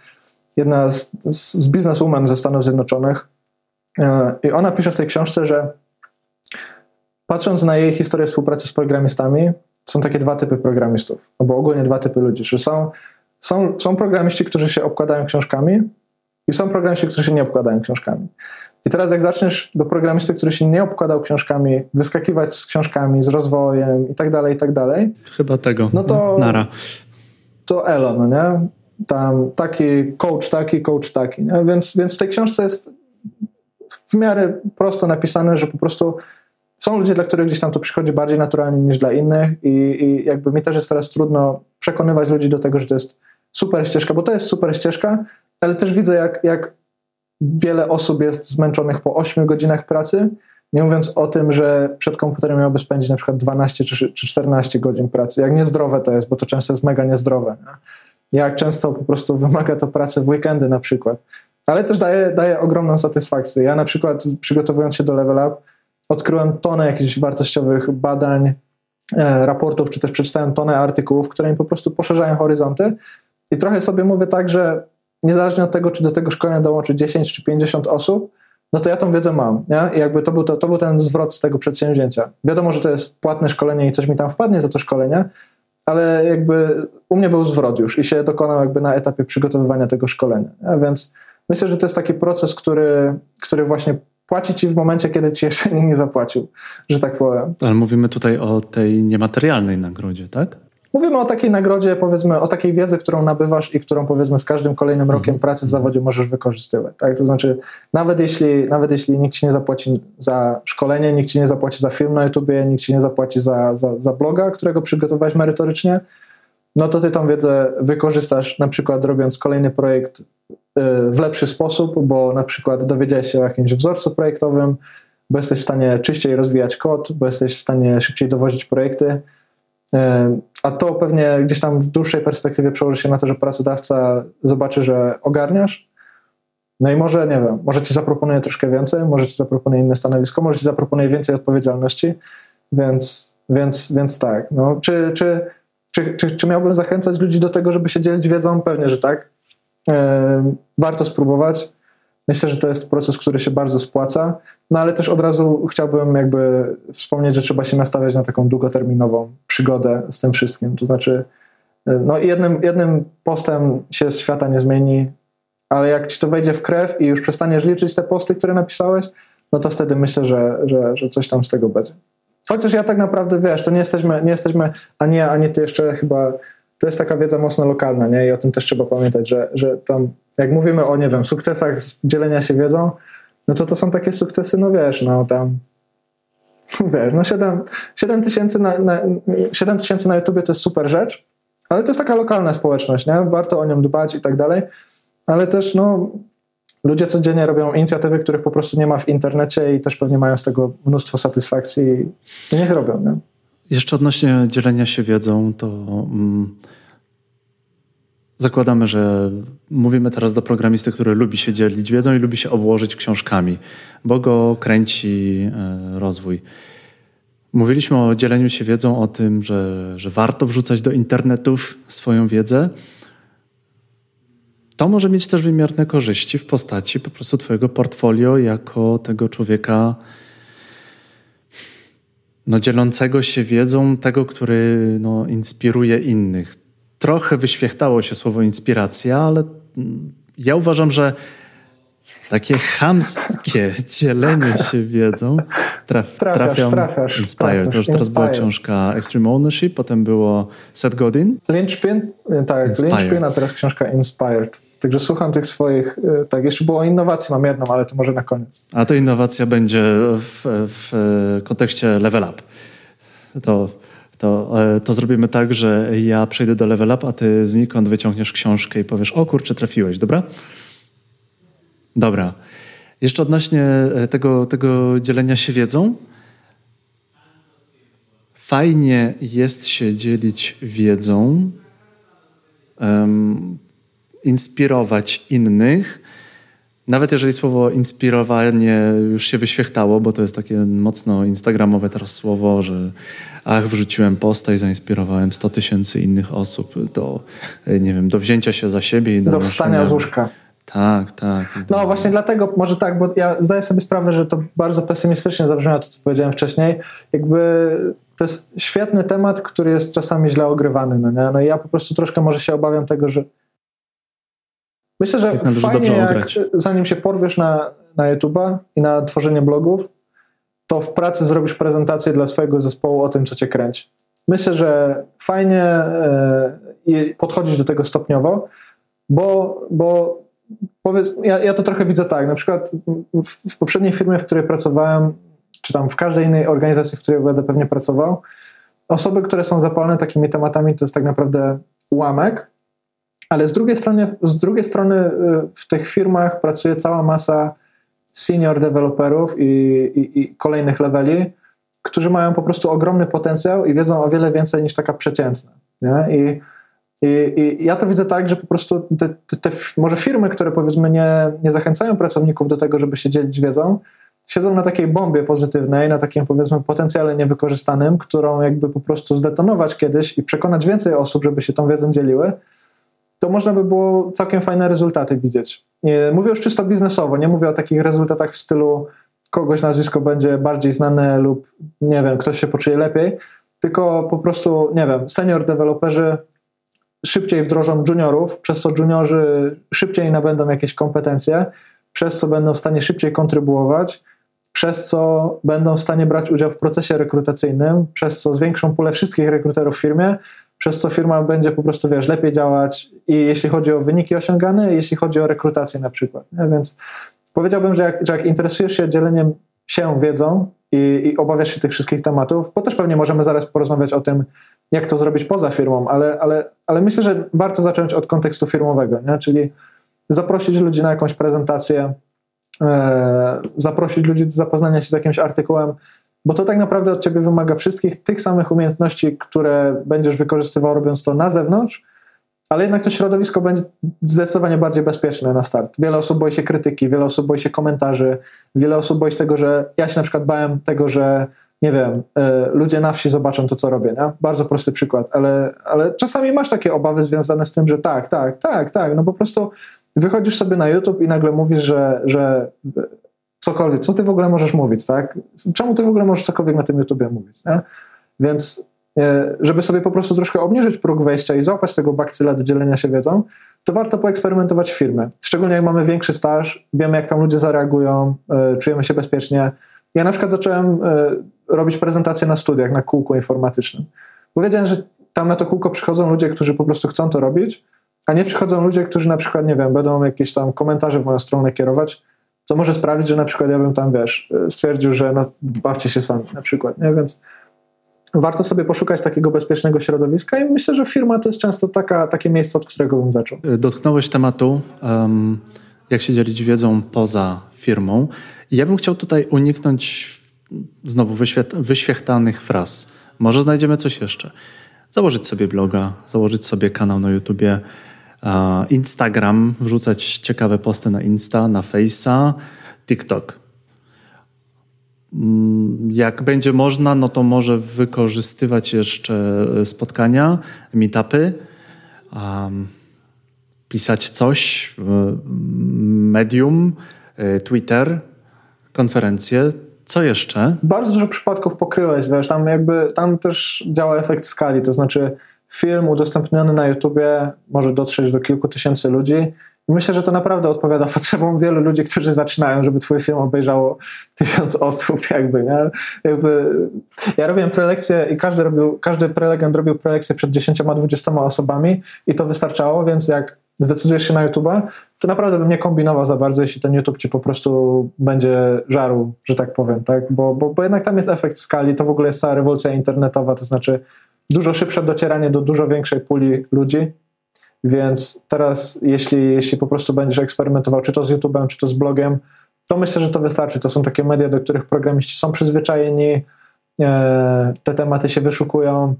S2: jedna z, z bizneswoman ze Stanów Zjednoczonych. E, I ona pisze w tej książce, że patrząc na jej historię współpracy z programistami, są takie dwa typy programistów, albo ogólnie dwa typy ludzi, że są, są, są programiści, którzy się obkładają książkami i są programiści, którzy się nie obkładają książkami. I teraz jak zaczniesz do programisty, który się nie obkładał książkami, wyskakiwać z książkami, z rozwojem i tak dalej, i tak dalej.
S1: Chyba tego.
S2: No to,
S1: Nara.
S2: To elo, no nie? Tam taki coach taki, coach taki. Nie? Więc, więc w tej książce jest w miarę prosto napisane, że po prostu są ludzie, dla których gdzieś tam to przychodzi bardziej naturalnie niż dla innych i, i jakby mi też jest teraz trudno przekonywać ludzi do tego, że to jest super ścieżka, bo to jest super ścieżka, ale też widzę, jak, jak wiele osób jest zmęczonych po 8 godzinach pracy, nie mówiąc o tym, że przed komputerem miałby spędzić na przykład 12 czy, czy 14 godzin pracy. Jak niezdrowe to jest, bo to często jest mega niezdrowe. Nie? Jak często po prostu wymaga to pracy w weekendy na przykład. Ale też daje, daje ogromną satysfakcję. Ja na przykład przygotowując się do Level Up odkryłem tonę jakichś wartościowych badań, e, raportów, czy też przeczytałem tonę artykułów, które mi po prostu poszerzają horyzonty i trochę sobie mówię tak, że niezależnie od tego, czy do tego szkolenia dołączy 10 czy 50 osób, no to ja tą wiedzę mam. Nie? I jakby to był, to, to był ten zwrot z tego przedsięwzięcia. Wiadomo, że to jest płatne szkolenie i coś mi tam wpadnie za to szkolenie, ale jakby u mnie był zwrot już i się dokonał jakby na etapie przygotowywania tego szkolenia. Więc myślę, że to jest taki proces, który, który właśnie płaci ci w momencie, kiedy ci jeszcze nie zapłacił, że tak powiem.
S1: Ale mówimy tutaj o tej niematerialnej nagrodzie, tak?
S2: Mówimy o takiej nagrodzie, powiedzmy, o takiej wiedzy, którą nabywasz i którą powiedzmy z każdym kolejnym rokiem mhm. pracy w zawodzie możesz wykorzystywać. Tak? To znaczy, nawet jeśli, nawet jeśli nikt ci nie zapłaci za szkolenie, nikt ci nie zapłaci za film na YouTubie, nikt ci nie zapłaci za, za, za bloga, którego przygotowałeś merytorycznie, no to ty tą wiedzę wykorzystasz na przykład robiąc kolejny projekt y, w lepszy sposób, bo na przykład dowiedziałeś się o jakimś wzorcu projektowym, bo jesteś w stanie czyściej rozwijać kod, bo jesteś w stanie szybciej dowozić projekty, E, a to pewnie gdzieś tam w dłuższej perspektywie przełoży się na to, że pracodawca zobaczy, że ogarniasz. No i może, nie wiem, może ci zaproponuje troszkę więcej, może ci zaproponuje inne stanowisko, może ci zaproponuje więcej odpowiedzialności, więc, więc, więc tak. No, czy, czy, czy, czy, czy miałbym zachęcać ludzi do tego, żeby się dzielić wiedzą? Pewnie, że tak. Yy, warto spróbować. Myślę, że to jest proces, który się bardzo spłaca, no ale też od razu chciałbym jakby wspomnieć, że trzeba się nastawiać na taką długoterminową przygodę z tym wszystkim. To znaczy, no jednym, jednym postem się świata nie zmieni, ale jak ci to wejdzie w krew i już przestaniesz liczyć te posty, które napisałeś, no to wtedy myślę, że, że, że coś tam z tego będzie. Chociaż ja tak naprawdę, wiesz, to nie jesteśmy, nie jesteśmy ani ja, ani ty jeszcze chyba, to jest taka wiedza mocno lokalna, nie? I o tym też trzeba pamiętać, że, że tam jak mówimy o, nie wiem, sukcesach dzielenia się wiedzą, no to to są takie sukcesy, no wiesz, no tam wiesz, no 7, 7 tysięcy na, na, 7 tysięcy na YouTubie to jest super rzecz, ale to jest taka lokalna społeczność, nie? Warto o nią dbać i tak dalej, ale też no ludzie codziennie robią inicjatywy, których po prostu nie ma w internecie i też pewnie mają z tego mnóstwo satysfakcji i niech robią, nie?
S1: Jeszcze odnośnie dzielenia się wiedzą, to... Mm, Zakładamy, że mówimy teraz do programisty, który lubi się dzielić wiedzą i lubi się obłożyć książkami, bo go kręci e, rozwój. Mówiliśmy o dzieleniu się wiedzą, o tym, że, że warto wrzucać do internetów swoją wiedzę. To może mieć też wymierne korzyści w postaci po prostu Twojego portfolio jako tego człowieka no, dzielącego się wiedzą, tego, który no, inspiruje innych trochę wyświechtało się słowo inspiracja, ale ja uważam, że takie chamskie dzielenie się wiedzą traf,
S2: trafiasz,
S1: trafią
S2: trafiasz,
S1: Inspired.
S2: Trafiasz,
S1: to już teraz była książka Extreme Ownership, potem było Seth Godin.
S2: Linchpin, tak, Inspired. Linchpin, a teraz książka Inspired. Także słucham tych swoich, y, tak, jeszcze było innowacji, mam jedną, ale to może na koniec.
S1: A to innowacja będzie w, w kontekście level up. To to, e, to zrobimy tak, że ja przejdę do level up, a ty znikąd wyciągniesz książkę i powiesz, o kurczę, trafiłeś, dobra? Dobra. Jeszcze odnośnie e, tego, tego dzielenia się wiedzą. Fajnie jest się dzielić wiedzą, um, inspirować innych, nawet jeżeli słowo inspirowanie już się wyświechtało, bo to jest takie mocno instagramowe teraz słowo, że ach, wrzuciłem posta i zainspirowałem 100 tysięcy innych osób do, nie wiem, do wzięcia się za siebie i
S2: do, do wstania z łóżka.
S1: Tak, tak.
S2: No właśnie dlatego, może tak, bo ja zdaję sobie sprawę, że to bardzo pesymistycznie zabrzmiało to, co powiedziałem wcześniej. Jakby to jest świetny temat, który jest czasami źle ogrywany. No, nie? no i ja po prostu troszkę może się obawiam tego, że myślę, że fajnie jak zanim się porwiesz na, na YouTube'a i na tworzenie blogów, to w pracy zrobisz prezentację dla swojego zespołu o tym, co cię kręci. Myślę, że fajnie e, podchodzić do tego stopniowo, bo, bo powiedz, ja, ja to trochę widzę tak, na przykład w, w poprzedniej firmie, w której pracowałem, czy tam w każdej innej organizacji, w której będę pewnie pracował, osoby, które są zapalne takimi tematami, to jest tak naprawdę ułamek, ale z drugiej strony, z drugiej strony y, w tych firmach pracuje cała masa senior deweloperów i, i, i, kolejnych leveli, którzy mają po prostu ogromny potencjał i wiedzą o wiele więcej niż taka przeciętna. Nie? I i, I, ja to widzę tak, że po prostu te, te, te, może firmy, które powiedzmy nie, nie zachęcają pracowników do tego, żeby się dzielić wiedzą, siedzą na takiej bombie pozytywnej, na takim powiedzmy potencjale niewykorzystanym, którą jakby po prostu zdetonować kiedyś i przekonać więcej osób, żeby się tą wiedzą dzieliły, to można by było całkiem fajne rezultaty widzieć. Mówię już czysto biznesowo, nie mówię o takich rezultatach w stylu kogoś nazwisko będzie bardziej znane lub nie wiem, ktoś się poczuje lepiej, tylko po prostu, nie wiem, senior deweloperzy szybciej wdrożą juniorów, przez co juniorzy szybciej nabędą jakieś kompetencje, przez co będą w stanie szybciej kontrybuować, przez co będą w stanie brać udział w procesie rekrutacyjnym, przez co zwiększą pulę wszystkich rekruterów w firmie, przez co firma będzie po prostu, wiesz, lepiej działać i jeśli chodzi o wyniki osiągane, jeśli chodzi o rekrutację na przykład. Nie? Więc powiedziałbym, że jak, że jak interesujesz się dzieleniem się wiedzą i, i obawiasz się tych wszystkich tematów, bo też pewnie możemy zaraz porozmawiać o tym, jak to zrobić poza firmą, ale, ale, ale myślę, że warto zacząć od kontekstu firmowego, nie? czyli zaprosić ludzi na jakąś prezentację, e, zaprosić ludzi do zapoznania się z jakimś artykułem, bo to tak naprawdę od ciebie wymaga wszystkich tych samych umiejętności, które będziesz wykorzystywał robiąc to na zewnątrz, ale jednak to środowisko będzie zdecydowanie bardziej bezpieczne na start. Wiele osób boi się krytyki, wiele osób boi się komentarzy, wiele osób boi się tego, że ja się na przykład bałem tego, że nie wiem, y, ludzie na wsi zobaczą to, co robię, nie? Bardzo prosty przykład, ale, ale czasami masz takie obawy związane z tym, że tak, tak, tak, tak, no po prostu wychodzisz sobie na YouTube i nagle mówisz, że, że cokolwiek, co ty w ogóle możesz mówić, tak? Czemu ty w ogóle możesz cokolwiek na tym YouTubie mówić, nie? Więc y, żeby sobie po prostu troszkę obniżyć próg wejścia i złapać tego bakcyla do dzielenia się wiedzą, to warto poeksperymentować w firmie. Szczególnie jak mamy większy staż, wiemy jak tam ludzie zareagują, y, czujemy się bezpiecznie. Ja na przykład zacząłem robić prezentacje na studiach, na kółku informatycznym. Bo wiedziałem, że tam na to kółko przychodzą ludzie, którzy po prostu chcą to robić, a nie przychodzą ludzie, którzy na przykład, nie wiem, będą jakieś tam komentarze w moją stronę kierować, co może sprawić, że na przykład ja bym tam, wiesz, stwierdził, że no, bawcie się sami na przykład, nie? Więc warto sobie poszukać takiego bezpiecznego środowiska i myślę, że firma to jest często taka, takie miejsce, od którego bym zaczął.
S1: Dotknąłeś tematu, um, jak się dzielić wiedzą poza firmą. Ja bym chciał tutaj uniknąć znowu wyświechtanych fraz. Może znajdziemy coś jeszcze. Założyć sobie bloga, założyć sobie kanał na YouTubie, Instagram, wrzucać ciekawe posty na Insta, na Face'a, TikTok. Mm, jak będzie można, no to może wykorzystywać jeszcze spotkania, meetupy, pisać coś, medium, y, Twitter, konferencje. Co jeszcze?
S2: Bardzo dużo przypadków pokryłeś, wiesz, tam jakby, tam też działa efekt skali, to znaczy film udostępniony na YouTubie może dotrzeć do kilku tysięcy ludzi. Myślę, że to naprawdę odpowiada potrzebom wielu ludzi, którzy zaczynają, żeby twój film obejrzało tysiąc osób, jakby, nie? Jakby, ja robiłem prelekcję i każdy, robił, każdy prelegent robił prelekcję przed dziesięcioma, dwudziestoma osobami i to wystarczało, więc jak zdecydujesz się na YouTube'a, to naprawdę bym nie kombinował za bardzo, jeśli ten YouTube ci po prostu będzie żarł, że tak powiem, tak? Bo, bo, bo jednak tam jest efekt skali, to w ogóle jest cała rewolucja internetowa, to znaczy dużo szybsze docieranie do dużo większej puli ludzi, więc teraz jeśli, jeśli po prostu będziesz eksperymentował, czy to z YouTube'em, czy to z blogiem, to myślę, że to wystarczy. To są takie media, do których programiści są przyzwyczajeni, e, te tematy się wyszukują,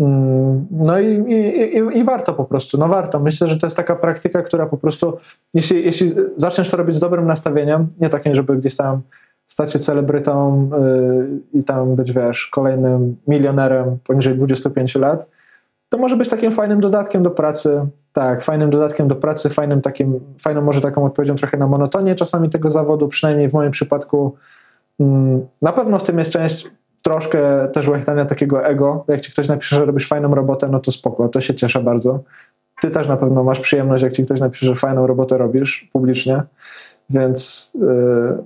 S2: Mm, no i, i, i, warto po prostu, no warto. Myślę, że to jest taka praktyka, która po prostu, jeśli, jeśli zaczniesz to robić z dobrym nastawieniem, nie takim, żeby gdzieś tam stać się celebrytą yy, i tam być, wiesz, kolejnym milionerem poniżej 25 lat, to może być takim fajnym dodatkiem do pracy. Tak, fajnym dodatkiem do pracy, fajnym takim, fajną może taką odpowiedzią trochę na monotonię czasami tego zawodu, przynajmniej w moim przypadku. Mm, na pewno w tym jest część troszkę też łechtania takiego ego. Jak ci ktoś napisze, że robisz fajną robotę, no to spoko, to się cieszę bardzo. Ty też na pewno masz przyjemność, jak ci ktoś napisze, że fajną robotę robisz publicznie, więc yy,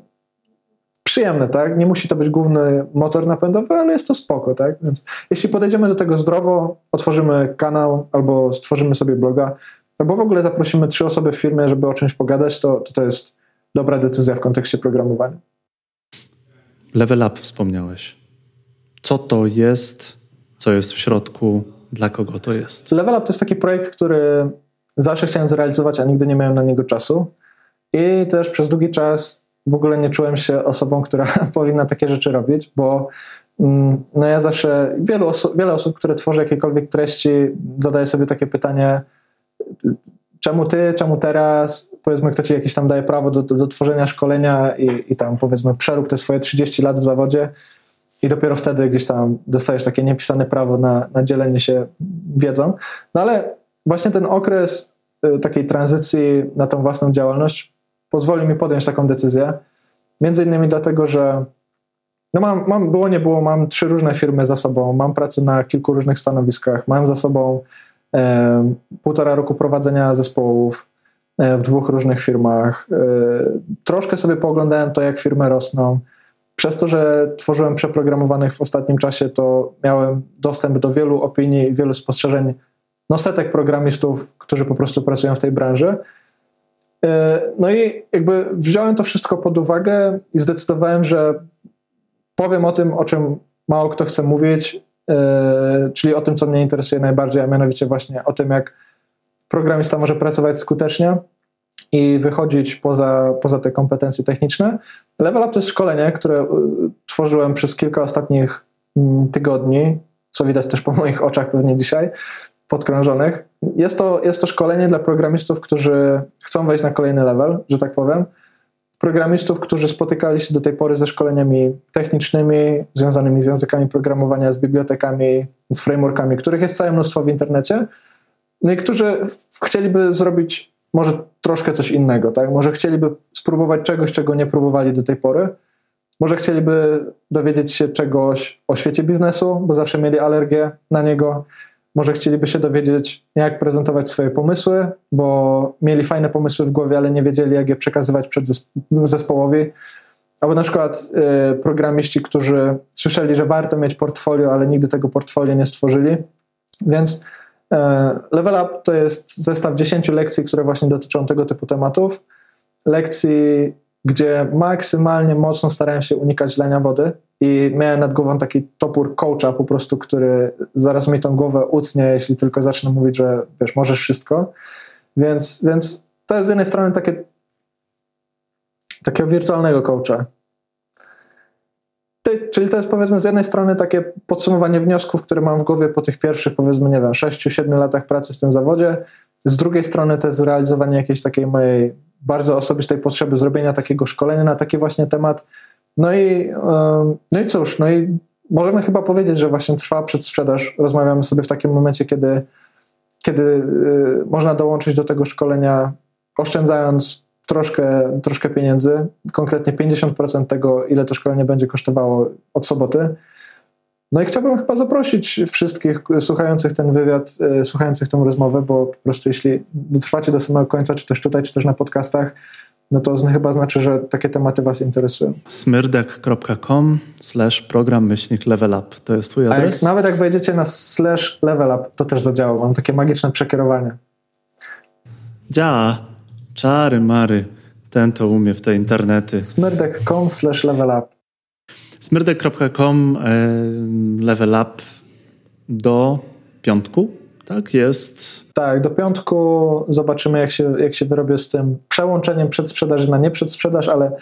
S2: przyjemne, tak? Nie musi to być główny motor napędowy, ale jest to spoko, tak? Więc jeśli podejdziemy do tego zdrowo, otworzymy kanał albo stworzymy sobie bloga, albo w ogóle zaprosimy trzy osoby w firmie, żeby o czymś pogadać, to to, to jest dobra decyzja w kontekście programowania.
S1: Level up wspomniałeś co to jest, co jest w środku, dla kogo to jest.
S2: Level Up to jest taki projekt, który zawsze chciałem zrealizować, a nigdy nie miałem na niego czasu. I też przez długi czas w ogóle nie czułem się osobą, która powinna takie rzeczy robić, bo mm, no ja zawsze, wielu oso wiele osób, które tworzy jakiekolwiek treści, zadaje sobie takie pytanie, czemu ty, czemu teraz, powiedzmy, kto ci jakieś tam daje prawo do, do, do tworzenia szkolenia i, i tam powiedzmy przerób te swoje 30 lat w zawodzie, i dopiero wtedy gdzieś tam dostajesz takie niepisane prawo na, na dzielenie się wiedzą. No ale właśnie ten okres y, takiej tranzycji na tą własną działalność pozwoli mi podjąć taką decyzję. Między innymi dlatego, że no mam, mam, było nie było, mam trzy różne firmy za sobą, mam pracę na kilku różnych stanowiskach, mam za sobą e, półtora roku prowadzenia zespołów e, w dwóch różnych firmach. E, troszkę sobie pooglądałem to, jak firmy rosną. Przez to, że tworzyłem przeprogramowanych w ostatnim czasie, to miałem dostęp do wielu opinii, wielu spostrzeżeń no setek programistów, którzy po prostu pracują w tej branży. E, no i jakby wziąłem to wszystko pod uwagę i zdecydowałem, że powiem o tym, o czym mało kto chce mówić, e, czyli o tym, co mnie interesuje najbardziej, a mianowicie właśnie o tym, jak programista może pracować skutecznie i wychodzić poza, poza te kompetencje techniczne. Level Up to jest szkolenie, które y, tworzyłem przez kilka ostatnich mm, tygodni, co widać też po moich oczach pewnie dzisiaj, podkrążonych. Jest to, jest to szkolenie dla programistów, którzy chcą wejść na kolejny level, że tak powiem. Programistów, którzy spotykali się do tej pory ze szkoleniami technicznymi, związanymi z językami programowania, z bibliotekami, z frameworkami, których jest całe mnóstwo w internecie, no i którzy chcieliby zrobić może troszkę coś innego, tak? Może chcieliby spróbować czegoś, czego nie próbowali do tej pory. Może chcieliby dowiedzieć się czegoś o świecie biznesu, bo zawsze mieli alergię na niego. Może chcieliby się dowiedzieć, jak prezentować swoje pomysły, bo mieli fajne pomysły w głowie, ale nie wiedzieli, jak je przekazywać przed zespołowi. Albo na przykład y, programiści, którzy słyszeli, że warto mieć portfolio, ale nigdy tego portfolio nie stworzyli. Więc E, Level Up to jest zestaw 10 lekcji, które właśnie dotyczą tego typu tematów. Lekcji, gdzie maksymalnie mocno starałem się unikać lania wody i miałem nad głową taki topór coacha po prostu, który zaraz mi tą głowę utnie, jeśli tylko zacznę mówić, że wiesz, możesz wszystko. Więc, więc to jest z jednej strony takie takiego wirtualnego coacha, czyli to jest powiedzmy z jednej strony takie podsumowanie wniosków, które mam w głowie po tych pierwszych powiedzmy, nie wiem, 6-7 latach pracy w tym zawodzie. Z drugiej strony to jest zrealizowanie jakiejś takiej mojej bardzo osobistej potrzeby zrobienia takiego szkolenia na taki właśnie temat. No i, no i cóż, no i możemy chyba powiedzieć, że właśnie trwa przedsprzedaż. Rozmawiamy sobie w takim momencie, kiedy, kiedy y, można dołączyć do tego szkolenia, oszczędzając troszkę, troszkę pieniędzy, konkretnie 50% tego, ile to szkolenie będzie kosztowało od soboty. No i chciałbym chyba zaprosić wszystkich słuchających ten wywiad, e, słuchających tę rozmowę, bo po prostu jeśli dotrwacie do samego końca, czy też tutaj, czy też na podcastach, no to chyba znaczy, że takie tematy Was interesują.
S1: smyrdek.com slash program myślnik level up. To jest Twój adres?
S2: Jak, nawet jak wejdziecie na slash level up, to też zadziała. Mam takie magiczne przekierowanie.
S1: Działa. Czary mary, ten to umie w te internety.
S2: smyrdek.com slash level up.
S1: Smyrdek.com level up do piątku, tak jest?
S2: Tak, do piątku zobaczymy jak się, jak się wyrobię z tym przełączeniem przedsprzedaży na nieprzedzsprzedaż, ale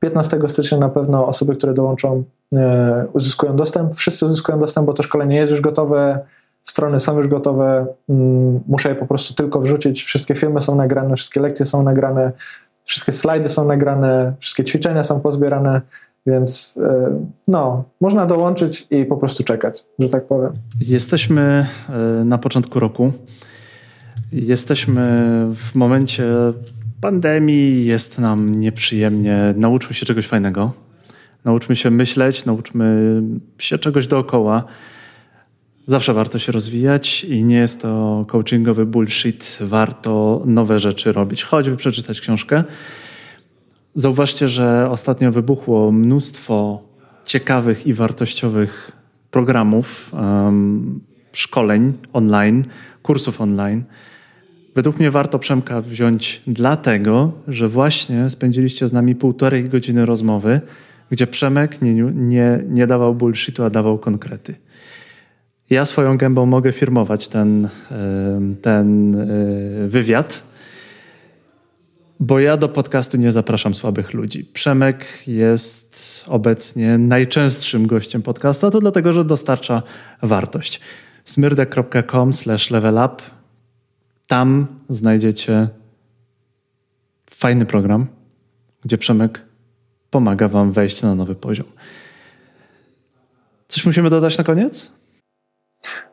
S2: 15 stycznia na pewno osoby, które dołączą e, uzyskują dostęp. Wszyscy uzyskują dostęp, bo to szkolenie jest już gotowe. strony są już gotowe, mm, muszę je po prostu tylko wrzucić. Wszystkie filmy są nagrane, wszystkie lekcje są nagrane, wszystkie slajdy są nagrane, wszystkie ćwiczenia są pozbierane, więc e, no, można dołączyć i po prostu czekać, że tak powiem.
S1: Jesteśmy e, na początku roku. Jesteśmy w momencie pandemii, jest nam nieprzyjemnie. Nauczmy się czegoś fajnego. Nauczmy się myśleć, nauczmy się czegoś dookoła. Zawsze warto się rozwijać i nie jest to coachingowy bullshit. Warto nowe rzeczy robić, choćby przeczytać książkę. Zauważcie, że ostatnio wybuchło mnóstwo ciekawych i wartościowych programów, um, szkoleń online, kursów online. Według mnie warto Przemka wziąć dlatego, że właśnie spędziliście z nami półtorej godziny rozmowy, gdzie Przemek nie, nie, nie dawał bullshitu, a dawał konkrety. Ja swoją gębą mogę firmować ten, ten e, wywiad, bo ja do podcastu nie zapraszam słabych ludzi. Przemek jest obecnie najczęstszym gościem podcastu, a to dlatego, że dostarcza wartość. smyrdek.com slash levelup tam znajdziecie fajny program, gdzie Przemek pomaga Wam wejść na nowy poziom. Coś musimy dodać na koniec?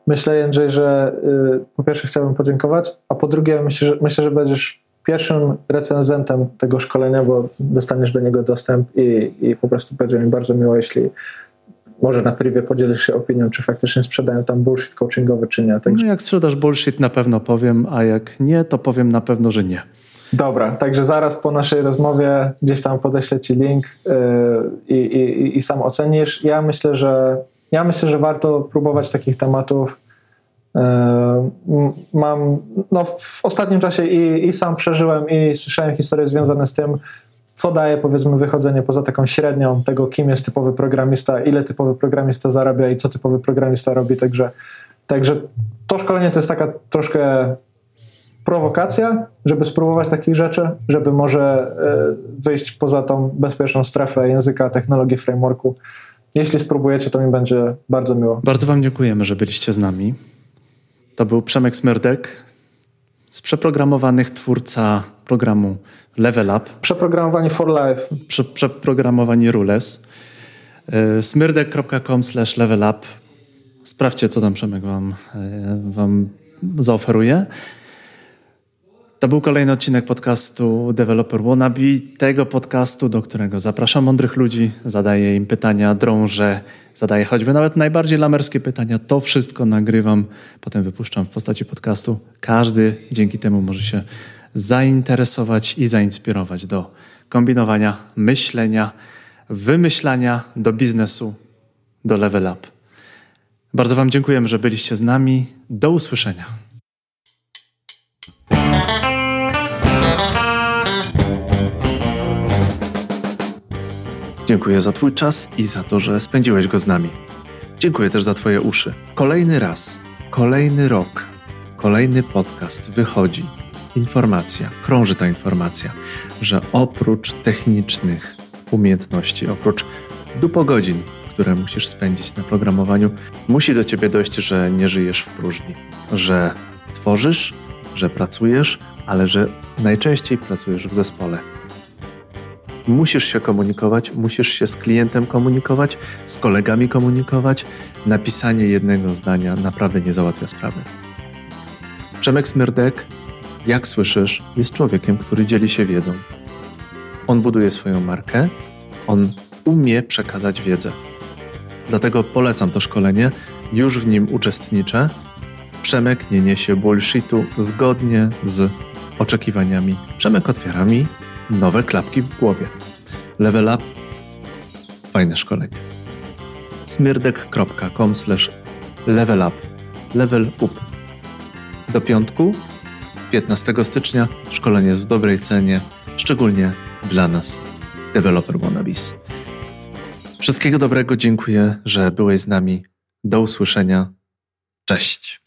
S2: Myślę, Jędrzej, że y, po pierwsze chciałbym podziękować, a po drugie myślę, że, myślę, że będziesz pierwszym recenzentem tego szkolenia, bo dostaniesz do niego dostęp i, i po prostu będzie mi bardzo miło, jeśli może na privie podzielisz się opinią, czy faktycznie sprzedają tam bullshit coachingowy, czy nie.
S1: Także... No jak sprzedasz bullshit, na pewno powiem, a jak nie, to powiem na pewno, że nie.
S2: Dobra, także zaraz po naszej rozmowie gdzieś tam podeślę ci link yy, i, i, i sam ocenisz. Ja myślę, że ja myślę, że warto próbować takich tematów. Yy, mam, no w ostatnim czasie i, i sam przeżyłem, i słyszałem historie związane z tym, co daje powiedzmy wychodzenie poza taką średnią tego, kim jest typowy programista, ile typowy programista zarabia i co typowy programista robi. Także, także to szkolenie to jest taka troszkę prowokacja, żeby spróbować takich rzeczy, żeby może e, wyjść poza tą bezpieczną strefę języka, technologii, frameworku. Jeśli spróbujecie, to mi będzie bardzo miło.
S1: Bardzo Wam dziękujemy, że byliście z nami. To był Przemek Smerdek, z przeprogramowanych twórca programu Level Up.
S2: Przeprogramowanie for life.
S1: Prze, przeprogramowanie rules. E, smyrdek.com slash level up. Sprawdźcie, co tam Przemek wam, e, wam zaoferuje. To był kolejny odcinek podcastu Developer Wannabe, tego podcastu, do którego zapraszam mądrych ludzi, zadaję im pytania, drążę, zadaję choćby nawet najbardziej lamerskie pytania. To wszystko nagrywam, potem wypuszczam w postaci podcastu. Każdy dzięki temu może się zainteresować i zainspirować do kombinowania, myślenia, wymyślania do biznesu, do level up. Bardzo Wam dziękujemy, że byliście z nami. Do usłyszenia. Dziękuję za Twój czas i za to, że spędziłeś go z nami. Dziękuję też za Twoje uszy. Kolejny raz, kolejny rok, kolejny podcast wychodzi. Informacja, krąży ta informacja, że oprócz technicznych umiejętności, oprócz dupo godzin, które musisz spędzić na programowaniu, musi do ciebie dojść, że nie żyjesz w próżni, że tworzysz, że pracujesz, ale że najczęściej pracujesz w zespole Musisz się komunikować, musisz się z klientem komunikować, z kolegami komunikować. Napisanie jednego zdania naprawdę nie załatwia sprawy. Przemek Smyrdek, jak słyszysz, jest człowiekiem, który dzieli się wiedzą. On buduje swoją markę, on umie przekazać wiedzę. Dlatego polecam to szkolenie, już w nim uczestniczę. Przemek nie niesie bullshitu zgodnie z oczekiwaniami. Przemek otwiera mi nowe klapki w głowie. Level up, fajne szkolenie. smirdek.com level up, level up. Do piątku, 15 stycznia, szkolenie jest w dobrej cenie, szczególnie dla nas, developer wannabes. Wszystkiego dobrego, dziękuję, że byłeś z nami. Do usłyszenia. Cześć.